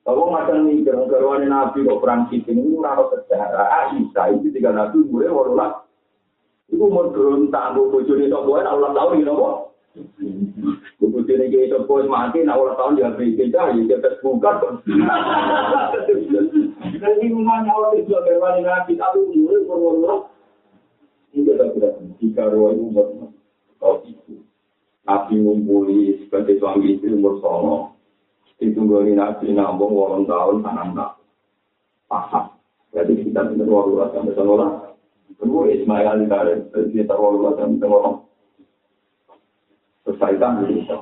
Kalau macam ini, gara-gara Nabi kok perang Sitin ini, orang sejarah. Aisyah itu tiga Nabi, gue walulah. Iku mau berontak, gue bojone sok gue, Allah tahu ini nopo. Bojone kayak sok gue mati, nak Allah tahu dia beri kita, ya dia terbuka. Nanti rumahnya Allah itu agar wani nabi, tapi umurnya berwala. Ini kita tidak jika roh itu umur kau itu. Nabi ngumpuli sebagai suami istri umur sono. Itu nabi nambung walau tahun, tanam tak. Paham. Jadi kita benar walau sampai sono Kedua Ismail dari dari terlalu dan terlalu selesai itu.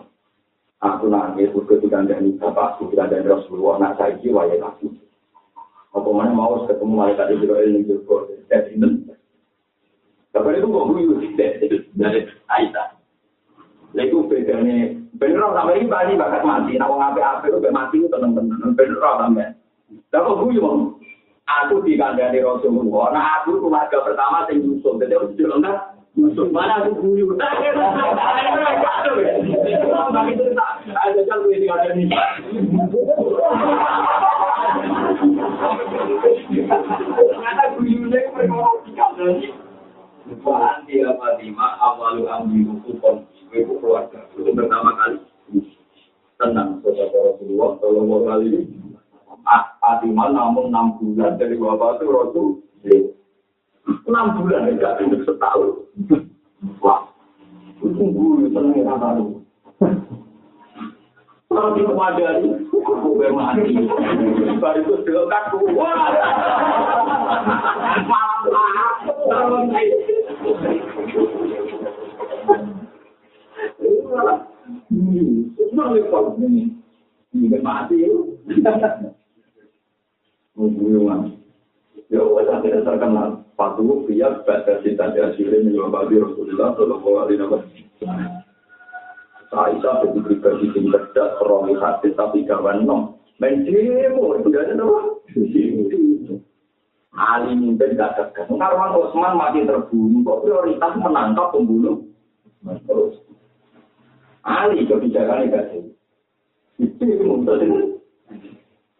Aku nangis ketika dari bapak ketika dari Rasulullah nak saya jiwa ya aku. Apa mana mau ketemu malaikat itu ini juga dari ini. Tapi itu kok guyu dari Aisyah. Lalu bedanya bener sama ini bani bakat mati. Orang apa apa itu mati itu tenang tenang. Bener sama. Lalu guyu mau aku dikandani Rasulullah. Nah, aku keluarga pertama sing Yusuf. Jadi aku kan, Yusuf mana aku guyu. Ternyata guyunya perkara dikandani. Bukan dia Fatimah awalu ambiru kupon. Ibu keluarga. Itu pertama kali. Tenang, saudara Rasulullah. Tolong kali ini. Fatimah namun enam bulan dari bapak itu Rasul. Enam bulan enggak hidup setahun. Wah, tunggu seneng kata lu. Kalau di kemadani, aku bermati. Baru itu dekat wah. Malam Senang lepas ini. Ini mati. Hubungan. Ya, wajah tidak terkenal. Patuh biar pada cinta hasilnya menyebabkan Rasulullah Shallallahu Alaihi Wasallam. Aisyah itu pribadi yang cerdas, romi hadis, tapi kawan nom. Demo, itu ada apa? Ali mimpin gak tegas. Karwan Osman mati terbunuh, kok prioritas menangkap pembunuh? Terus. Ali kebijakannya gak sih. Itu yang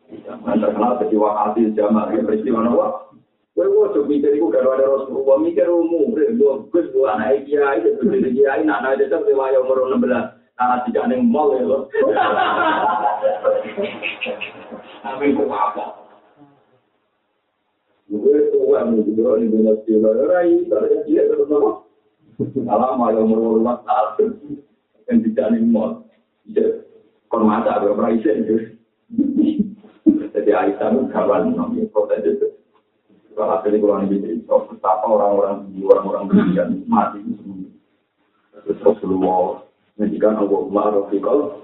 Masalah peristiwa hati jamaah ya peristiwa nawa. Kau kau mikir kau kalau ada Rasulullah mikir umum, dua gus dua anak ikhya itu tuh jadi ikhya ini anak aja tapi wajah umur enam belas anak tiga neng mal ya loh. Tapi kau apa? Gue tuh gue orang yang benar sih, rai, gue rai, gue rai, Alam ayo merubah rumah tahap, yang tidak animal, kormata, gue rai, sen. ila isa itu gawal nong ya proses itu kalau hasil itu orang ini betapa orang-orang di orang-orang berlian mati terus Rasulullah menjadikan Allah Ma'arofiqal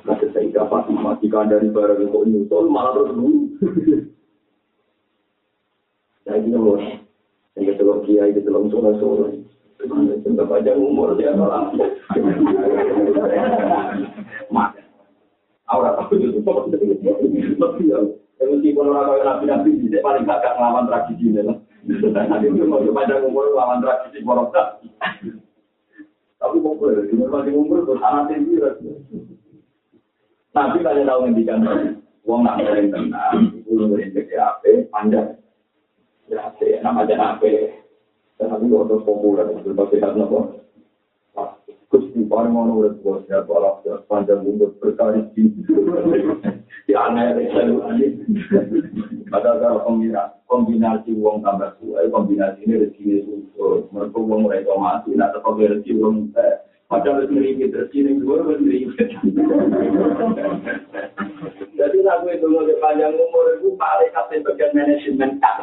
Nanti saya tidak pasti matikan dari barang yang kau nyusul, malah terus dulu. Ya, ini loh. Yang kita loh kia, kita loh sholat sholat. Tidak panjang umur, dia malah. Mak, Aura, aku itu sholat. Tapi ya, Meskipun orang kaya nabi-nabi bisa paling gak ngelawan tradisi ini lah. Nanti itu mau pada ngumpul ngelawan tradisi morokta. Tapi populer, di masih ngumpul terus anak tinggi. Nabi kalian tahu ngendikan Wong nak ngering tenang, itu ngering ke apa, panjang. Ya, nama aja apa. Tapi kok terus populer, pasti harus nopo. Gusti paling ngono urip bos ya ya panjang umur berkali ya aneh pada kalau kombinasi kombinasi uang tambah tua kombinasi ini rezeki itu mereka uang mereka mati nak tetap rezeki uang Padahal itu ini rezeki dua rezeki Jadi aku itu mau panjang umur itu paling kasih bagian manajemen tak.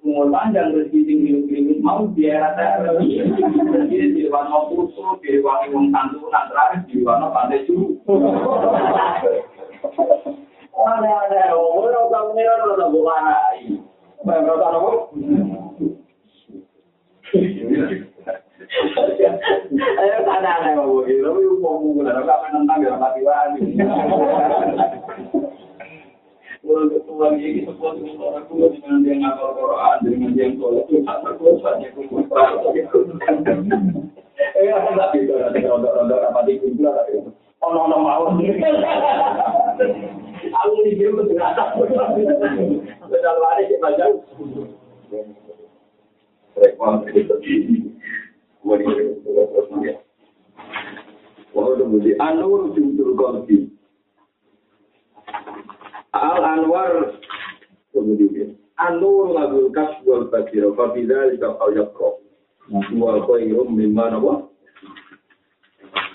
umur panjang rezeki sing mau biar ada rezeki di depan mau kursu di depan mau kantor nantra di depan mau pantai cu ada ada umur orang tua mira orang tua bukan lagi bayar berapa nopo ayo tanya nih mau gitu mau mau nggak ada apa nentang di rumah tiwani Mulai ketua ini sebuah orang tua dengan dia ngapal Quran, dengan dia yang tolak itu tak terkuatnya Eh, ada gitu, ada ronda-ronda apa di kumpul basiro Fabida lika kau yakro Wa khairum mimma nawa.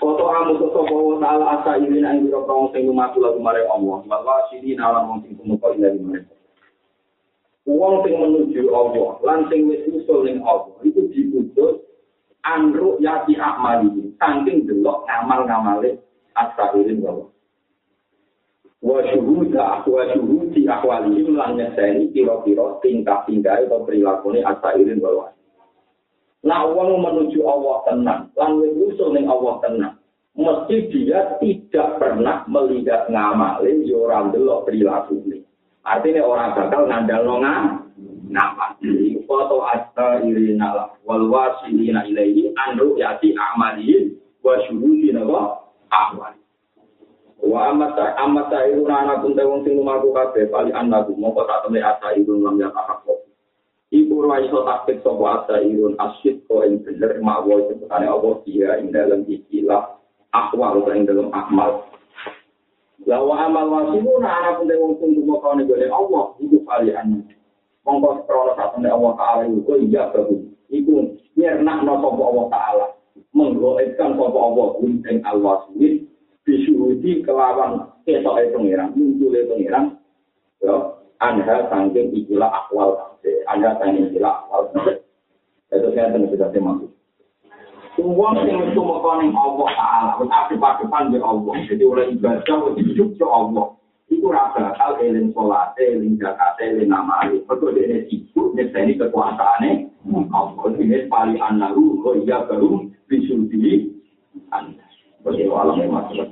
Koto amu sopo wa ta'ala asa ini na ingiro kong sing lumatu lagu mare Allah. Wa sini nalam wong sing tumuko ila di mare Wong sing menuju Allah Lan sing wis usul ning Allah Itu diputus Anruk yati akmali Saking delok ngamal-ngamale Asa irin Allah wa syuhuda wa syuhudi ahwali lan nyeseni kira-kira tingkah-tingkah atau perilaku ini asairin bahwa Nah, uang menuju Allah tenang, lan usul ning Allah tenang. Mesti dia tidak pernah melihat ngamalin yo ora ndelok ini. Artinya orang bakal ngandal nonga nama. Foto asta irina lah, wal wasilina ilaihi anru yati amalihin wa syuhudina wa. Wa amat amat sairu nana pun tewong sing lumaku kabeh pali anaku mongko tak temne asa ibu lam ya tahakko. Ibu ra iso taktik sapa asa irun asyid ko ing bener mawa sebutane Allah dia ing dalam istilah akwal ing dalam akmal. La wa amal wasibu nana pun tewong sing lumaku gole Allah iku pali anaku. Mongko krono tak temne Allah taala iku iya bagus. Iku nyernak no sapa Allah taala. Menggoetkan sapa Allah ing al-wasil disuruhi kelawan kesoke pengiran, muncule pengiran, ya, Anha sangking ikilah akwal kabeh. Anha sangking ikilah akwal kabeh. Itu saya tentu sudah maksud. Uang yang itu mengkoning Allah Ta'ala, wis adep-adepan di Allah. Jadi oleh ibadah, wis hidup ke Allah. Iku rasa hal eling sholat, eling zakat, eling namali. Betul dia sibuk, nyeseni kekuasaannya. Allah ini pali anaru, oh iya baru, bisul diri. 我先挂了，没网了